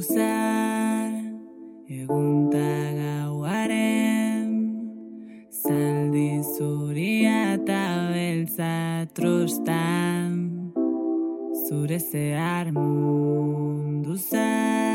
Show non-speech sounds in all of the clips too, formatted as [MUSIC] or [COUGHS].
zar egunta gauaren zaldi zuria eta beltza trostan zure zehar mundu zar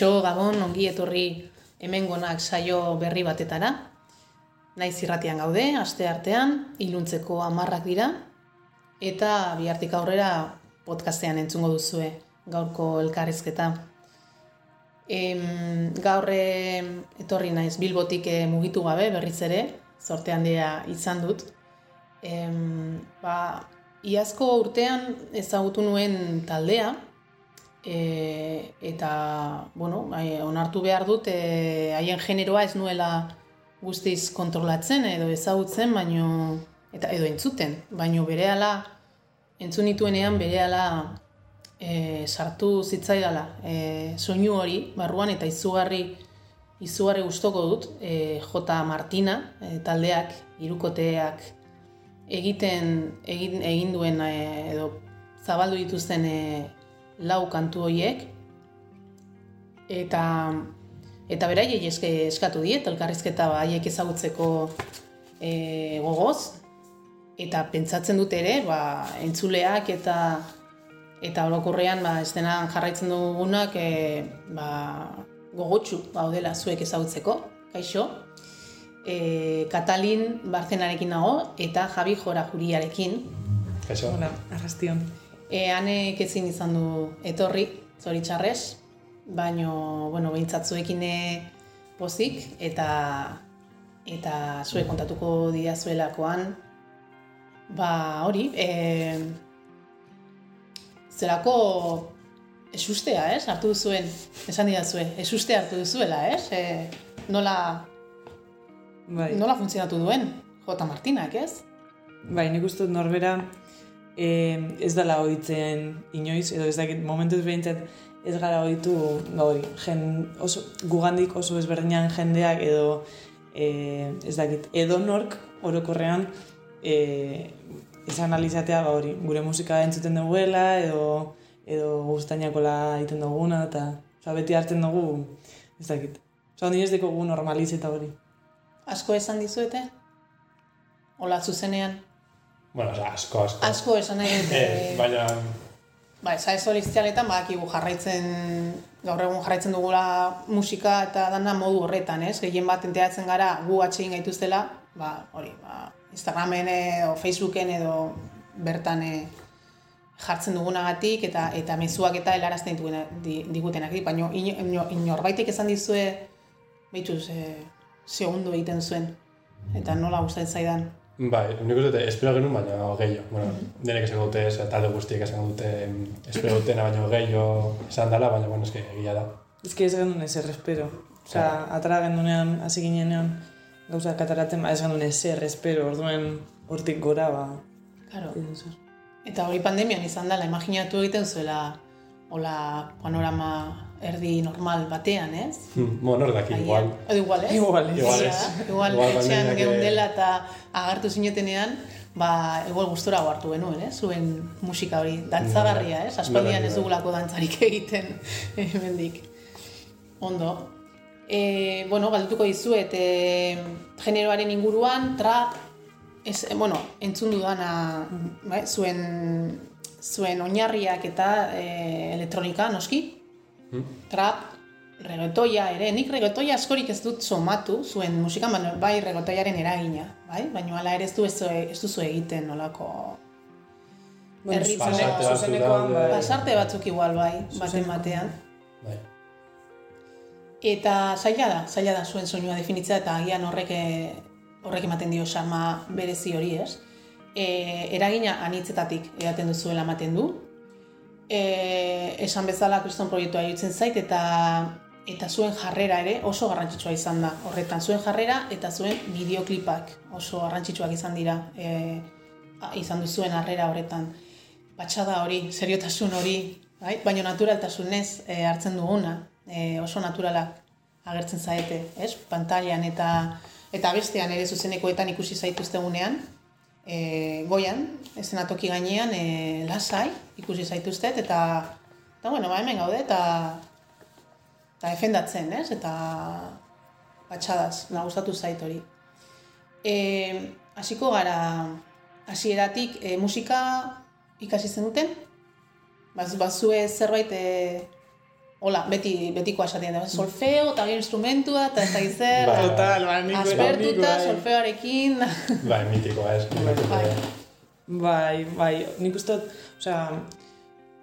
Kaixo, Gabon, ongi etorri hemengonak saio berri batetara. Naiz irratian gaude, aste artean, iluntzeko amarrak dira, eta bihartik aurrera podcastean entzungo duzue gaurko elkarrizketa. Em, gaur em, etorri naiz Bilbotik eh, mugitu gabe berriz ere, zorte handia izan dut. Em, ba, iazko urtean ezagutu nuen taldea, e, eta, bueno, bai, onartu behar dut, e, haien generoa ez nuela guztiz kontrolatzen edo ezagutzen, baino, eta edo entzuten, baino berehala entzun nituenean berehala e, sartu zitzaidala e, soinu hori barruan eta izugarri izugarri gustoko dut e, J. Martina e, taldeak, hirukoteak egiten egin, egin duen e, edo zabaldu dituzten e, lau kantu horiek eta eta beraiei eske eskatu diet elkarrizketa haiek ezagutzeko e, gogoz eta pentsatzen dut ere ba, entzuleak eta eta orokorrean ba estenan jarraitzen dugunak e, ba, gogotsu gaudela zuek ezagutzeko kaixo e, Katalin Barcenarekin nago eta Javi Jora Juriarekin Kaixo. Hola, arrastion. E, anek ezin izan du etorri, zoritxarrez, baino, bueno, behintzat zuekin pozik, eta eta zuek kontatuko didazuelakoan, ba hori, e, zelako esustea, ez? Hartu duzuen, esan didazue, esustea hartu duzuela, ez? E, nola, Bai. nola funtzionatu duen, J. Martinak, ez? Bai, nik uste dut norbera eh, ez dela ohitzen inoiz, edo ez dakit, momentuz behintzat ez gara ohitu ba hori, jen, oso, gugandik oso ezberdinan jendeak edo eh, ez dakit, edo nork orokorrean eh, ez analizatea ba hori, gure musika entzuten duguela edo edo gustainakola egiten duguna eta oza, beti hartzen dugu ez dakit. Osa, ni ez dekogu normalizeta hori. Asko esan dizuete? Ola zuzenean? Bueno, oza, asko, asko. Asko esan nahi dut, Eh, eh, baina, Ba, ez soliztialetan, badakigu jarraitzen, gaur egun jarraitzen dugula musika eta dana modu horretan, ez? Gehien bat enteatzen gara gu atxegin gaituztela, ba, hori, ba, Instagramen edo Facebooken edo bertan eh, jartzen dugunagatik eta eta mezuak eta helarazten di- digutenak, baina ino, ino, inorbaitek esan dizue, behitzu, ze, ze ondo egiten zuen, eta nola gustatzen zaidan. Bai, nik uste dute, espero genuen, baina gehiago. Bueno, denek esango dute, ez, talde guztiek esango dute, espero dutena baino gehiago esan dela, baina, bueno, eske, egia da. Que ez gendun ezer espero. Osa, atara gendunean, hasi ginenean, gauzak ataratzen, ba, ez gendun ezer espero, orduen hortik gora, ba, Claro. Eta hori pandemian izan dela, imaginatu egiten zuela hola panorama erdi normal batean, ez? Hmm, bueno, nor daki, igual. Edo igual, ez? Igual, ez. Igual, ez. Igual, Igual etxean geundela eta agartu zinetenean, ba, igual gustora hartu genuen, ez? Zuen musika hori, dantzagarria, ez? Aspaldian ez dugulako dantzarik egiten [LAUGHS] hemendik. Ondo. E, bueno, galdutuko dizuet, e, generoaren inguruan, trap, ez, e, bueno, entzun dudana, bai, zuen, zuen oinarriak eta e, elektronika, noski? Trap, reggaetoia ere, nik reggaetoia askorik ez dut somatu zuen musikan, baina bai reggaetoiaren eragina, bai? Baina hala ere ez, du ez, ez duzu egiten nolako batzuk zuzenekoan, bai. pasarte batzuk igual bai, baten batean. Bai. Eta zaila da, zaila da zuen soinua definitzea eta agian horrek horrek ematen dio xarma berezi hori, ez? E, eragina anitzetatik edaten duzuela ematen du. E, esan bezala kriston proiektua iruditzen zait eta eta zuen jarrera ere oso garrantzitsua izan da. Horretan zuen jarrera eta zuen bideoklipak oso garrantzitsuak izan dira e, izan duzuen harrera horretan. Batxada hori, seriotasun hori, bai? baina naturaltasunez e, hartzen duguna, e, oso naturalak agertzen zaete, ez? Pantailan eta eta bestean ere zuzenekoetan ikusi zaituztegunean, e, goian, eszenatoki gainean, e, lasai ikusi zaituztet, eta, eta bueno, ba, hemen gaude, eta, eta defendatzen, ez? Eta batxadaz, na gustatu zait hori. E, hasiko gara, hasieratik e, musika ikasi zenuten? Baz, bazue zerbait e, Hola, beti, betikoa esaten da, solfeo eta gero instrumentua eta ez da zer, Bai. Total, ba, nik aspertuta, bai. solfeoarekin, Bai, mitikoa, ez. Bai. Bai, bai, nik uste osea,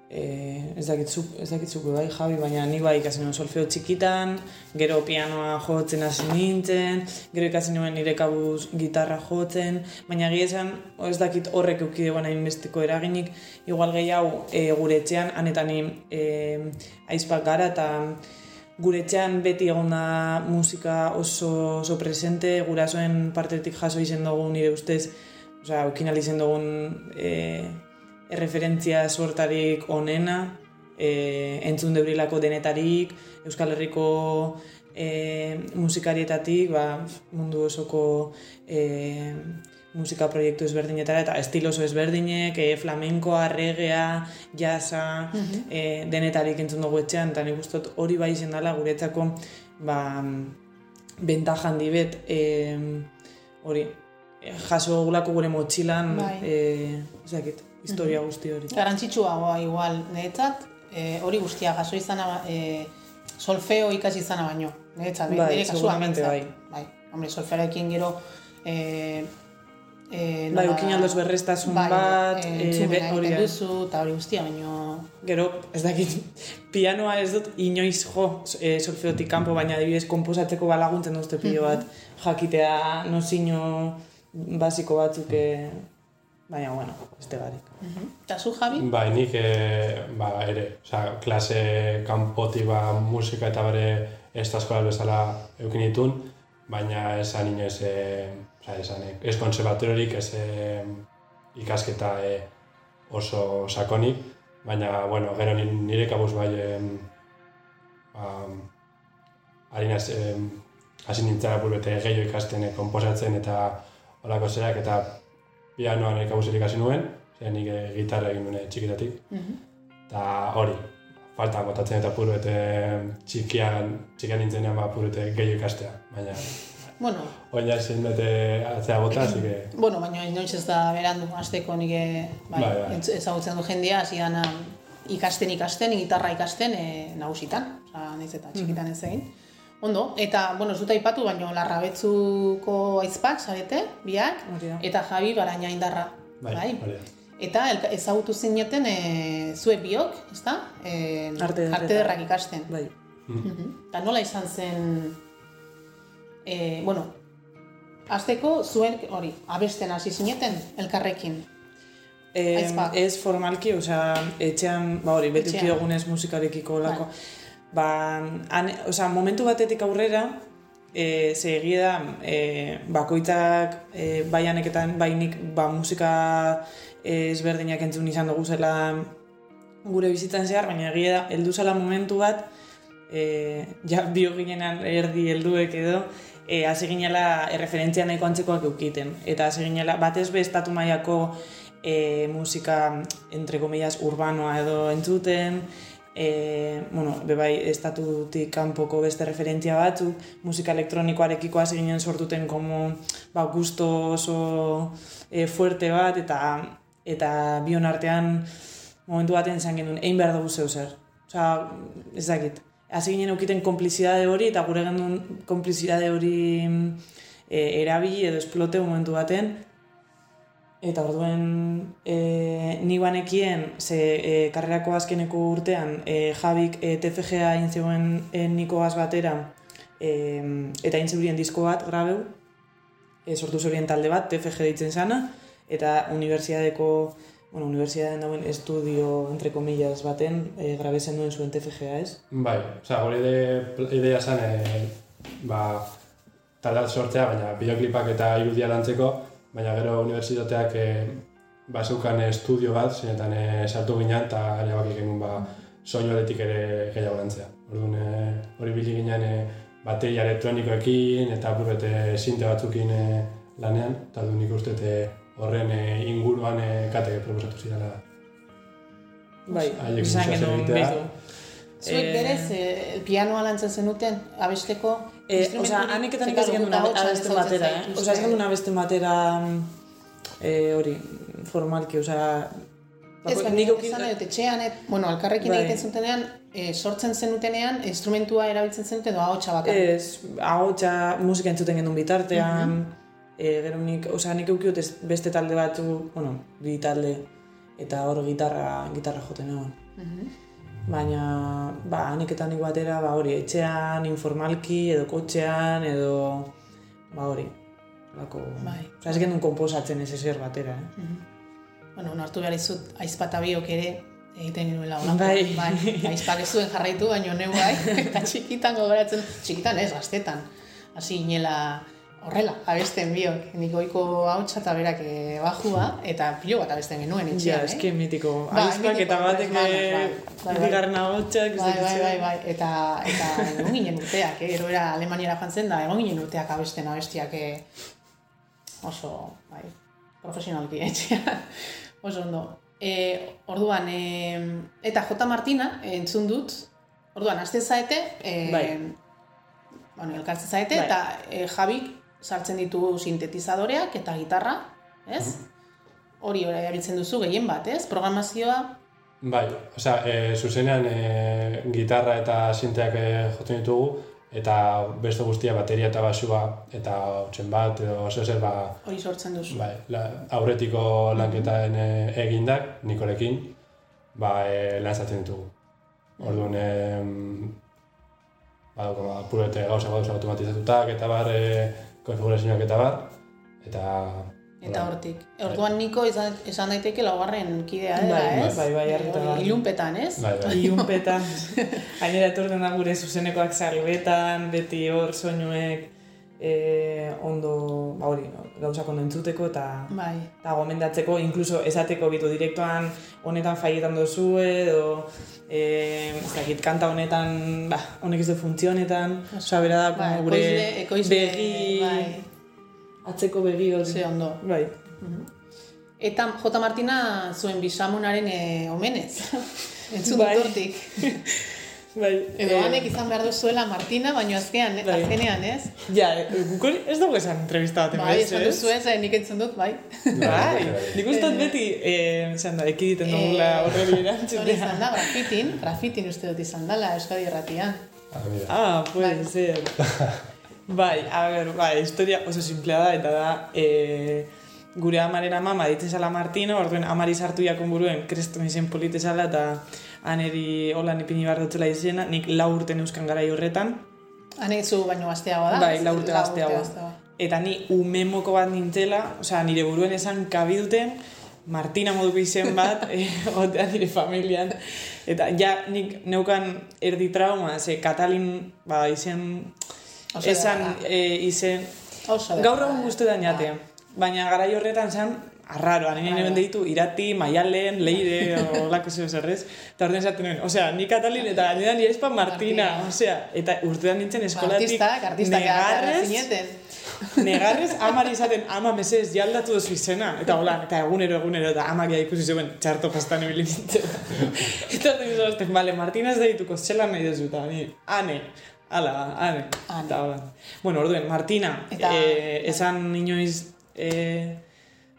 eh, ez dakitzuk, ez dakitzuk bai, Javi, baina nik bai ikasi nuen solfeo txikitan, gero pianoa jotzen hasi nintzen, gero ikasi nuen nire kabuz gitarra jotzen, baina egia esan, ez dakit horrek eukidegoan hainbesteko eraginik, igual gehiago e, gure etxean, hanetan e, aizpak gara eta gure etxean beti egon da musika oso, oso presente, gurasoen partetik jaso izen dugu nire ustez, osea, eukin alizen dugun e, erreferentzia sortarik onena, e, entzun debrilako denetarik, Euskal Herriko e, musikarietatik, ba, mundu osoko e, musika proiektu ezberdinetara eta estilo oso ezberdinek, e, flamenkoa, regea, jasa, e, denetarik entzun dugu etxean, eta nik uste dut hori bai izen dela guretzako ba, bentaja handi bet, e, hori, jaso gulako gure motxilan, Bai. e, ez dakit, historia guzti hori. garrantzitsuagoa igual, niretzat, e, hori guztia jaso izana, e, solfeo ikasi izana baino, niretzat, Bai, nire behintzat. bai. Bai, hombre, solfeoarekin gero, e, e, Bai, ukin aldoz berreztasun bai, bat, e, e, be- hori da. duzu, eta hori guztia, baino, Gero, ez dakit, [LAUGHS] pianoa ez dut inoiz jo e, solfeotik kanpo, baina adibidez komposatzeko balaguntzen duzte pilo bat jakitea nozino basiko batzuk e, baina, bueno, beste barik. Eta zu, Javi? Bai, nik e, ba, ere, oza, klase kanpotik ba, musika eta bere ez da eskola bezala eukin ditun, baina esan inoez, e, oza, esan, e, ez konservatoriorik, ez e, ikasketa e, oso sakonik, baina, bueno, gero ni- nire kabuz bai, em, ba, harinaz, em, hasi nintzen apurrete gehiago ikasten e, komposatzen eta olako zerak, eta pianoan e, kabuz ikasi nuen, zer nik e, gitarra egin nuen txikitatik, Mhm. eta hori, falta botatzen eta apurrete txikian, txikian nintzenean ba apurrete gehiago ikastea, baina Bueno, Oina ezin bete atzea bota, así que... [CLEARS THROAT] bueno, baina inoiz ez da berandu, azteko nik eh, bai, Bai, bai. ezagutzen du jendea, hasi ikasten ikasten, gitarra ikasten e, nagusitan, oza, nahiz eta txikitan ez egin. Ondo, eta, bueno, ez dut aipatu, baina larrabetzuko aizpak, zarete, biak, Hori da. eta Javi baraina indarra. Bai, da. Eta ezagutu zineten e, zuek biok, ezta? E, Arte ederra. arte ederrak ikasten. Bai. Mhm. Eta nola izan zen, e, bueno, azteko zuen, hori, abesten hasi zineten elkarrekin. Eh, Aizpak. ez formalki, osea, etxean, ba hori, beti Etxean. egunez musikarekiko lako. Ba, han, osea, momentu batetik aurrera, e, ze egia da, e, bakoitzak, e, bai aneketan, bai nik, ba, musika e, ezberdinak entzun izan dugu zela gure bizitzan zehar, baina egia da, heldu zela momentu bat, e, ja, bio ginenan erdi helduek edo, e, hasi ginela erreferentzia nahiko antzekoak eukiten. Eta hasi ginela, batez be estatu mailako e, musika, entre comillas, urbanoa edo entzuten, e, bueno, bebai estatutik kanpoko beste referentzia batzuk, musika elektronikoarekiko hasi ginen sortuten como, ba, gusto oso e, fuerte bat, eta eta bion artean momentu baten esan genuen, egin behar dugu zeu zer. Osea, ez dakit. Hasi ginen eukiten konplizidade hori, eta gure genuen konplizidade hori e, erabili edo esplote momentu baten, Eta orduen e, ni banekien, ze e, karrerako azkeneko urtean, e, Javik e, TFGA egin zegoen e, nikoaz batera, e, eta egin zeurien disko bat, grabeu, e, sortu zeurien talde bat, TFG deitzen zana, eta unibertsiadeko, bueno, unibertsiadean dauen estudio, entre comillas, baten, e, grabezen duen zuen TFGA, ez? Bai, osea, gure ide, idea zen, e, ba, talde sortzea, baina bideoklipak eta irudia lantzeko, baina gero unibertsitateak e, ba, zeukan estudio bat, zinetan e, sartu ginen, eta ere bakik egun ba, soinu aletik ere gehiago lantzea. Orduan, e, hori bili ginen e, bateria elektronikoekin eta apurrete sinte batzukin e, lanean, eta orduan nik e, horren e, inguruan e, kate proposatu zidala. Bai, izan genuen behitu. Zuek Eh, berez, e, pianoa lantzen zenuten, abesteko Eh, Ze, ikasi claro, genuen guk ahotsa abesten batera, eh? zaituzte. Osea, ez genuen abesten batera mm, eh, hori, formalki, osea... Ez, baina nik eukin- esan dut, etxean, et, bueno, alkarrekin Bai. egiten zutenean, e, sortzen zenutenean, instrumentua erabiltzen zenuten edo ahotsa bakarrik. Ez, ahotsa musika entzuten genuen bitartean, Mhm. eh, gero nik, osea, nik eukiot ez beste talde batzu, bueno, bi talde, eta hor gitarra, gitarra joten egon. Mhm. Baina, ba, haneketan nik batera, ba, hori, etxean, informalki, edo kotxean, edo, ba, hori, lako, Bai. ez genuen komposatzen ez ezer batera, eh? Bueno, onartu behar izut, aizpata biok ere egiten genuela holako. Bai. bai. Aizpak ez zuen jarraitu, baino neu bai, [LAUGHS] eta txikitan gogoratzen, txikitan ez, gaztetan. Hasi inela horrela, abesten biok, nik goiko hautsa eta berak eh, bajua, eta pilo bat abesten genuen Ja, etxean, eske mitiko, Bai, aizpak mitiko eta batek eh, bai, bai, bai. bigarren ahotsak, ez Bai, bai, bai, bai, eta, eta egon ginen urteak, eh? gero era Alemaniara joan zen da, egon ginen urteak abesten abestiak eh, oso, bai, profesionalki etxean, oso ondo. E, orduan, e, eta J. Martina eh, entzun dut, orduan, azte zaete, e, Bai. bueno, elkartzen zaete, Bai. eta e, Javik sartzen ditu sintetizadoreak eta gitarra, ez? Hori erabiltzen duzu gehien bat, ez? Programazioa, Bai, osea, e, zuzenean e, gitarra eta sinteak e, jotzen ditugu, eta beste guztia bateria eta basua eta hotxen bat, edo oso zer, ba, hori sortzen duzu. bai, la, aurretiko lanketaen e, egindak, Nikorekin, ba, e, lanzatzen ditugu. Orduan, e, ba, ba, purete gauza gauza automatizatutak eta bar, e, konfigurazioak eta bar, eta Eta Bai. hortik. Orduan Niko izan, esan daiteke laugarren kidea dela, Bai, ez? bai, bai, Hori, garbi. Ilunpetan, ez? Bai, bai. Iunpetan, gainera etortzen da gure zuzenekoak salbetan, beti hor soinuek e, ondo, ba hori, gauzak ondo entzuteko eta Bai. eta gomendatzeko, inkluso esateko bitu direktoan honetan faietan dozu edo e, ez dakit, kanta honetan, ba, honek ez du funtzionetan, osea, bera da, Bai, gure ekoizle- ekoizle, begi, bai. atzeko begi hori. Ze ondo. Bai. Eta J. Martina zuen bisamunaren e, omenez. [LAUGHS] Entzun Bai. [LAUGHS] Bai. Edo eh, hanek izan behar duzuela Martina, baino azkean, Bai. azkenean, ez? Ja, eh, guk hori ez dugu esan entrevista bat Bai, esan duzu ez, eh, nik entzun dut, bai. Bai, nik uste dut beti, eh, esan da, ekiditen dugula Eh, horreli Hori erantzutea. izan da, grafitin, grafitin uste dut izan dela, Euskadi Erratian. Ah, mira. Ah, puede ser. [LAUGHS] bai, a ber, bai, historia oso simplea da, eta da, e, gure amaren ama ditzen zala Martina, orduen amari sartu jakon buruen kresto izen polite zala, eta aneri holan ipini behar dutzela izena, nik lau urten euskan gara horretan, Hanek zu baino gazteagoa da? bai, lau urte gazteagoa. Eta ni umemoko bat nintzela, osea, nire buruen esan kabiduten, Martina moduko izen bat, [LAUGHS] eh, otea nire familian. Eta ja, nik neukan erdi trauma, ze Katalin, ba, izen, Oso esan eh, izen, Oso gaur egun guztu da jate. Baina garai horretan zen, arraroa, nire Arraroa. nire deitu irati, maialen, leire, o lako zeo zerrez. Eta orduan esaten nuen, osea, ni Katalin eta gainera nire espa Martina, Martina. osea, eta urtean nintzen eskolatik Artistak, artistak negarrez. Negarrez, amari izaten, ama mesez, jaldatu duzu izena. Eta hola, eta egunero, egunero, eta amak ja ikusi zuen txarto pastan ibili nintzen. [LAUGHS] eta orduan izan, bale, Martina ez deituko, zelan nahi duzu, eta ni, ane, ala, ane. Ane. Eta. Bueno, orduen, Martina, Eta- eh, esan inoiz, eh,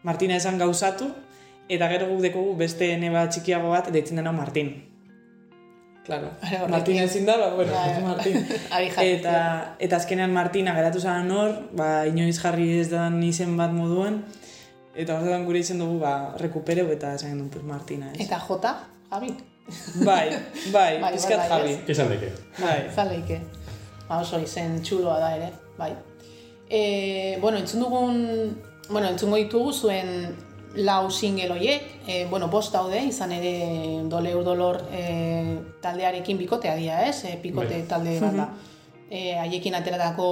Martina esan gauzatu, eta gero guk dekogu beste neba txikiago bat deitzen dena Martin. Claro. Martina ezin da, ba, bueno, Bai, [LAUGHS] Martin. [LAUGHS] Abi jarri. Eta, eta azkenean Martina geratu zaren hor, ba, inoiz jarri ez da izen bat moduan, eta orduan gure izen dugu, ba, rekupereu eta esan genuen, pues, Martina, ez? Eta J, Javi. Bai, [LAUGHS] bai, bai, pizkat bai, jabi. Izan deke. Bai, Zaleike. Ba, oso izen txuloa da ere, bai. E, bueno, entzun dugun, bueno, entzungo ditugu zuen lau single hoiek, e, bueno, bost daude, izan ere doleur dolor e, taldearekin bikotea dira, ez? E, pikote Bai. talde bat da. E, haiekin ateratako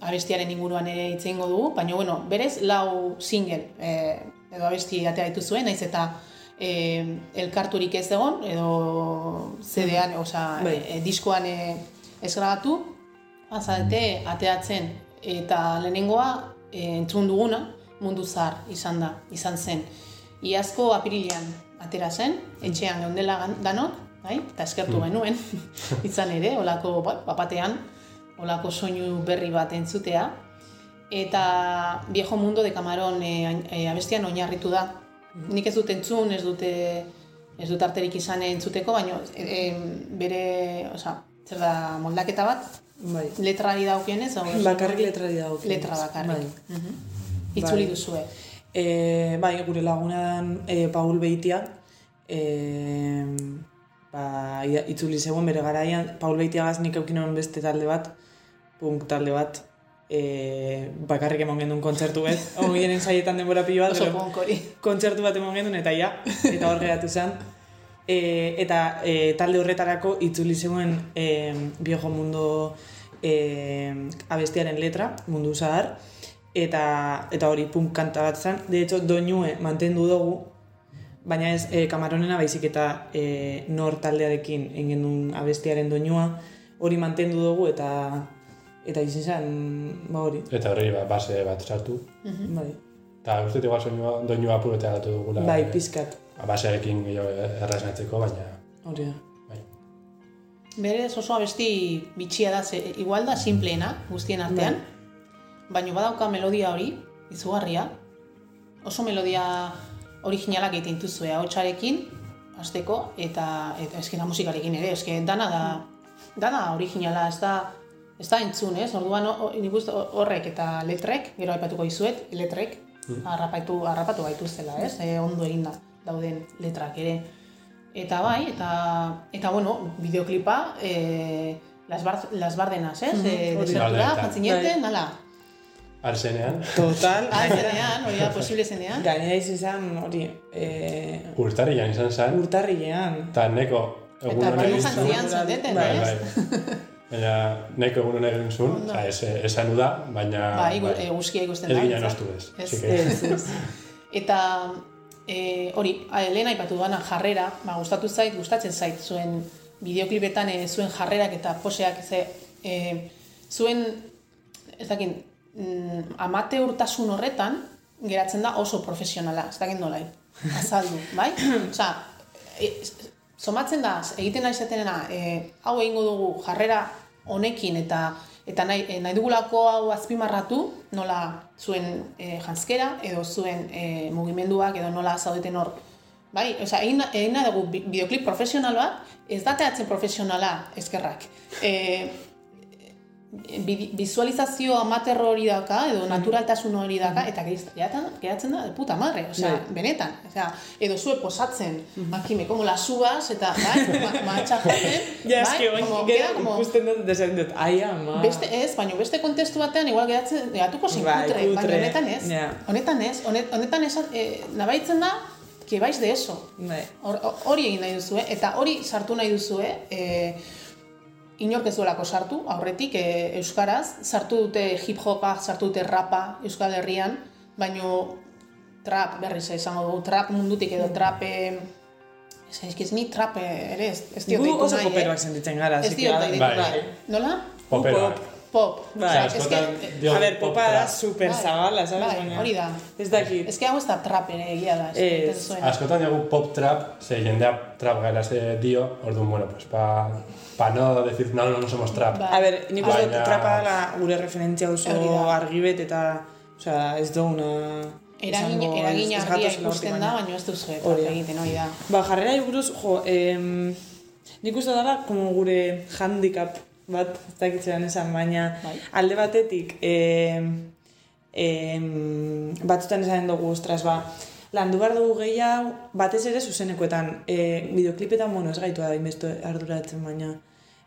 abestiaren inguruan ere hitz dugu, baina bueno, berez lau single e, edo abesti atera dituzuen, naiz eta e, elkarturik ez egon, edo CD-an, osea, Bai. e, diskoan e, ez grabatu, azalete ateatzen eta lehenengoa e, entzun duguna mundu zahar izan da, izan zen. Iazko apirilean atera zen, etxean geundela danok, bai? eta eskertu genuen, [LAUGHS] izan ere, olako bai, bapatean, olako soinu berri bat entzutea. Eta Viejo Mundo de Camarón e, e, abestian oinarritu da. Nik ez dut entzun, ez dute ez dut arterik izan entzuteko, baina e, e, bere, osea, zer da moldaketa bat, bai. letrari daukienez, hau? Bakarrik letrari dago. letra bakarrik. Bai. Mhm. Itzuli Bai. duzue. E, bai, gure laguna dan e, Paul Beitia, e, ba, itzuli zegoen bere garaian, Paul Beitiagaz nik eukinon beste talde bat, punk talde bat, e, bakarrik emon gendun kontzertu ez, [LAUGHS] ongienen saietan denbora pilo bat, Oso kontzertu bat emon gendun eta ja, eta hor geratu zen. E, eta e, talde horretarako itzuli zegoen e, Viejo Mundo e, abestiaren letra, mundu zahar, eta, eta hori punk kanta bat zen. De hecho, doinue mantendu dugu, baina ez e, kamaronena baizik eta e, nor taldearekin engendun abestiaren doinua, hori mantendu dugu eta eta izan zen, ba hori, Eta horri ba, base bat sartu. bai, Eta uste igual soinua, doinu apurotea gatu dugula. bai, eh, pizkat, ba, Basearekin gehiago erraznatzeko, baina... hori da. Bai. Berez oso abesti bitxia da, ze, igual da simpleena guztien artean, baina badauka melodia hori, izugarria, oso melodia originalak egiten dituzue ahotsarekin, hasteko eta eta eskena musikarekin ere, eske dana da dana originala, ez da ez da entzun, ez? Orduan horrek eta letrek, gero aipatuko dizuet, letrek harrapatu harrapatu gaituztela, ez? E, ondo eginda dauden letrak ere. Eta bai, eta, eta bueno, bideoklipa, e, las, bar, las bardenas, ez? E, hori. desertura, Bai, bai. jantzineten, nala. Arzenean, Total. Zenean, hori da, posible zenean. Gainera izan hori, e, urtarrian izan zen, urtarrilean. eta neko Eta egunon baino egin zuen. jantzian zendeten, Bai, ez? Bai. Baina neko egunon egin zuen, oza, ez, esan da, baina... Bai, gu- eguzkia ikusten Ez da. ginen ezta? ostu ez. Ez. Ez, ez. Eta e, hori, lehen aipatu duana jarrera, ba, gustatu zait, gustatzen zait zuen bideoklipetan e, zuen jarrerak eta poseak ze e, zuen ez dakit, mm, amateurtasun horretan geratzen da oso profesionala, ez dakit nola azaldu, bai? [COUGHS] Osea, e, somatzen da, egiten nahi zatenena, e, hau egingo dugu jarrera honekin eta eta nahi, e, nahi dugulako hau azpimarratu, nola zuen e, janskera edo zuen e, mugimenduak edo nola zaudeten hor. Bai, osea, egin, egin nahi dugu bi- bideoklip profesional bat, ez dateatzen profesionala eskerrak. E, visualizazio amater hori daka, edo naturaltasun hori daka, eta geriz- geratzen, geratzen da, de puta madre, osea, Bai. benetan, osea, edo zue posatzen, aquí me como las uvas, eta, bai, ma, matxa joten, [LAUGHS] Ja, bai, como, gero como, ikusten dut, desaten dut, ai ama. Beste ez, baina beste kontestu batean igual geratzen geratuko zin Bai, kutre, baina honetan ez. Honetan ez, honet, honetan ez, e, nabaitzen da, que vais de eso. Bai. Hor- Hori egin nahi duzue, eta hori sartu nahi duzue, e, inork ez duelako sartu, aurretik e, Euskaraz, sartu dute hip-hopa, sartu dute rapa Euskal Herrian, baino trap, berriz esango dugu, trap mundutik edo trap, e, ez, ni trap ere ez, ez diot Gu oso nahi, poperoak eh? sentitzen gara, Ez diot bai. deitu Bai. nahi. Nola? Popera. Pop. Pop. Bai. Askotan es que, A ver, pop popa da super Bai, zabala, sabes? bai, hori da. Ez dakit. Ez que hau ez da trap ere egia da. Ez. Askotan dugu pop trap, ze jendea trap gaila ze dio, orduan, bueno, pues pa, pa no decir, no, no, somos trap. Bai. A ber, nik uste dut Baina- trapa dela gure referentzia oso da. argibet eta, osea, ez duguna... Eragin, izango- eragina ez argia ikusten da, baina- ez duzu da. egiten, hori da. Ba, jarrera buruz, jo, em, nik uste dela, como gure handicap bat, ez dakitzean esan, baina Bai. alde batetik, em, em, batzutan esaten dugu, ostras, ba, landu behar dugu gehiago, batez ere zuzenekoetan, e, bideoklipetan, bueno, ez gaitu da, inbesto arduratzen, baina,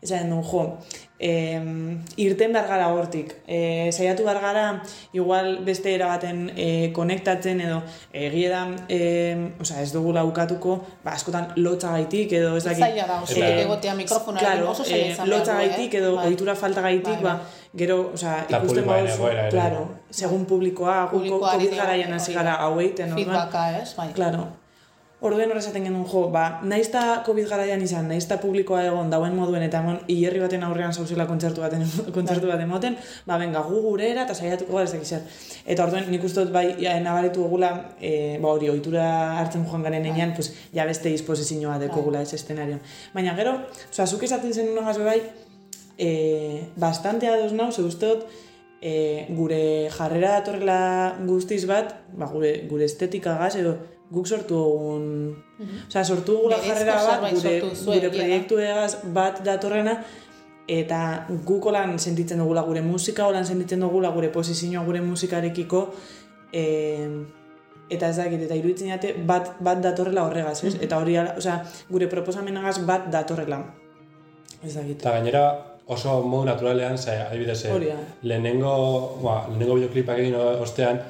esaten dugu, jo, em, irten behar gara hortik, e, saiatu behar gara, igual beste era baten e, konektatzen edo egia da, e, osea, ez dugu laukatuko, ba, askotan lotza gaitik edo ez dakit. Zaila da, oso Eta- egotea mikrofonoa Claro, oso zaila eh, izan behar lotza du, eh? gaitik edo Bai. ohitura falta gaitik, Bai, ba, gero, Eta ikusten ere. claro, segun publikoa, gu Publikoari COVID garaian hasi gara hau egiten, Feedbacka, ez? Bai. Claro. Orduen hor esaten genuen jo, ba, naizta COVID garaian izan, naizta publikoa egon dauen moduen eta emon hilerri baten aurrean zauzela kontzertu baten [LAUGHS] kontzertu bat emoten, ba benga gu gurera eta saiatuko gara ez dakit zer. Eta orduen nik uste dut bai ja, nabaritu egula, e, ba hori ohitura hartzen joan garen einean, pues ja beste disposizioa dekogula ez eszenarioan. Baina gero, osea, zuk esaten zen unagaz bai, e, bastante ados nau, ze uste dut, e, gure jarrera datorrela guztiz bat, ba, gure, gure estetikagaz edo guk sortu dugun... Osea, sortu dugula jarrera bat, gure, sortu zuen, gure egia da. proiektuegaz bat datorrena, eta guk holan sentitzen dugula gure musika, holan sentitzen dugula gure posizioa gure musikarekiko, e, eta ez dakit, eta iruditzen jate bat, bat datorrela horregaz, ez? Eta hori, osea, gure proposamenagaz bat datorrela. Ez dakit. Eta gainera oso modu naturalean, ze, adibidez, eh, lehenengo, ba, lehenengo bideoklipak egin ostean,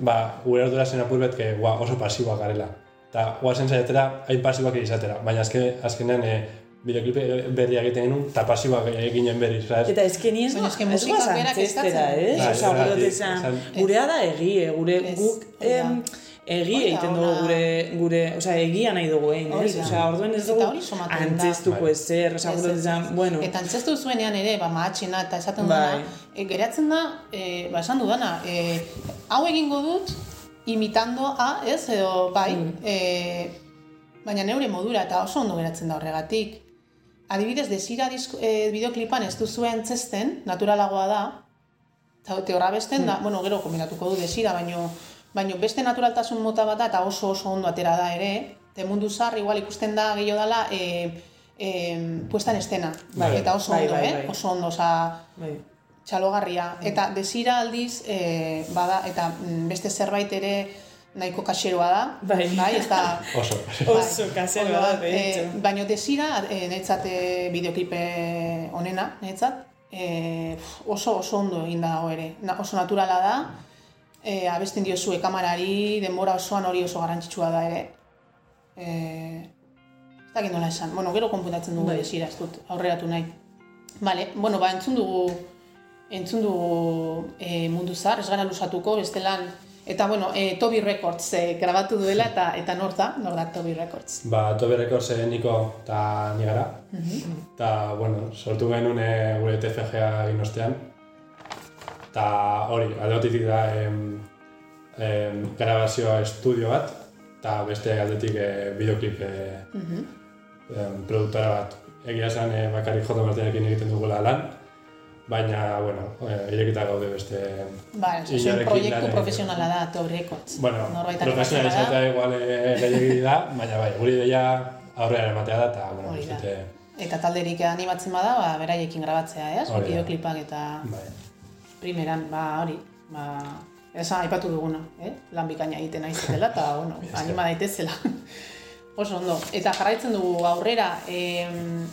ba, gure ardura zen apurbet, que, ba, oso pasiboak garela. Eta guazen zaiatera, hain pasiboak izatera. Baina azken, azkenean, e, bideoklipe berriak egiten genuen, eta pasiboak eginen berriz, ¿sabes? Eta eski ni ez Baina eske ez musikak goaz berak ez? Bai, gure esan- gurea da egie, gure Ez, guk em, da, egiten dugu gure, gure, osea, egia nahi dugu egin, ez? Osea, orduen ez dugu antzestuko Bai. ezer, osea, esan, ez. bueno, Eta antzestu zuenean ere, ba, mahatxena eta esaten Bai. dudana, e, geratzen da, e, ba, esan dudana, e, hau egingo dut, imitando a, ez, edo, bai, Mm. e, baina neure modura, eta oso ondo geratzen da horregatik. Adibidez, desira disko, e, bideoklipan ez duzuen txesten, naturalagoa da, eta horra besten da, bueno, gero kombinatuko du desira, baino, baino beste naturaltasun mota bat da, eta oso oso ondo atera da ere, te mundu zar, igual ikusten da gehiago dela, e, e, puesta en estena. Bai, eta oso bai, ondo, bai, eh? bai. Oso ondo, oza, bai. txalogarria. Eta desira aldiz, e, bada, eta mm, beste zerbait ere nahiko kaxeroa da. Bai. Bai, ez da... [LAUGHS] Oso. Oso Bai, Ondo da, de eh, hecho. baina desira, e, netzat e, bideoklipe onena, netzat, e, oso oso ondo egin dago ere. Na, oso naturala da, e, abesten diozue kamarari, denbora osoan hori oso garrantzitsua da ere. E, ez dakit nola esan. Bueno, gero konputatzen dugu Bai. ez dut aurreratu nahi. Vale, bueno, ba, entzun dugu, entzun dugu e, mundu zar, ez gara lusatuko, bestelan, eta bueno, e, Toby Records e, grabatu duela, eta eta nor da, nor da Toby Records. Ba, Tobe Records eh, niko eta ni gara. Eta, bueno, sortu genuen eh, gure TFG-a egin ostean. Eta hori, aldeotitik da em, em, grabazioa estudio bat, eta beste aldetik eh, videoklip eh, em, produktora bat. Egia esan eh, bakarrik J. Martinekin egiten dugula lan, baina, bueno, eh, irekita gaude beste... Ba, Inorekin proiektu lan- profesionala da Toby Records. Bueno, Norbaitak profesional ikasten izatea igual eh, gehiagiri da, baina bai, guri deia aurrera ematea da, eta, bueno, uste, Eta talderik animatzen bada, ba, beraiekin grabatzea, ez? Bideoklipak eta bai. Primeran, ba, hori, ba, esan aipatu duguna, eh? Lan bikaina egiten nahi zutela, eta, [LAUGHS] bueno, anima daitezela. [LAUGHS] Oso ondo. Eta jarraitzen dugu aurrera, em,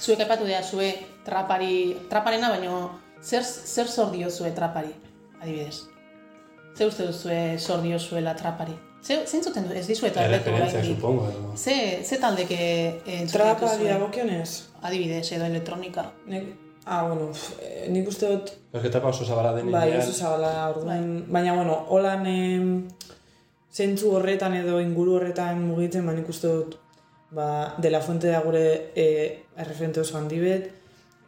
zuek aipatu dira zue trapari, traparena, baino zer, zer zor diozue trapari, adibidez? Ze uste duzue zor diozuela trapari? Ze, zeintzuten du, ez dizuet aldetu Referentzia, oraindik? supongo. edo- Ze, ze taldeke entzuten Trapa dituzue? dagokionez, Adibidez, edo elektronika. nik, ah, bueno, eh, nik uste dut Ez que tapa oso zabala den Bai, oso zabala orduan, baina, bueno, holan em, zentzu horretan edo inguru horretan mugitzen, ba, nik uste dut, ba, de la fuente da gure e, erreferente oso handi bet,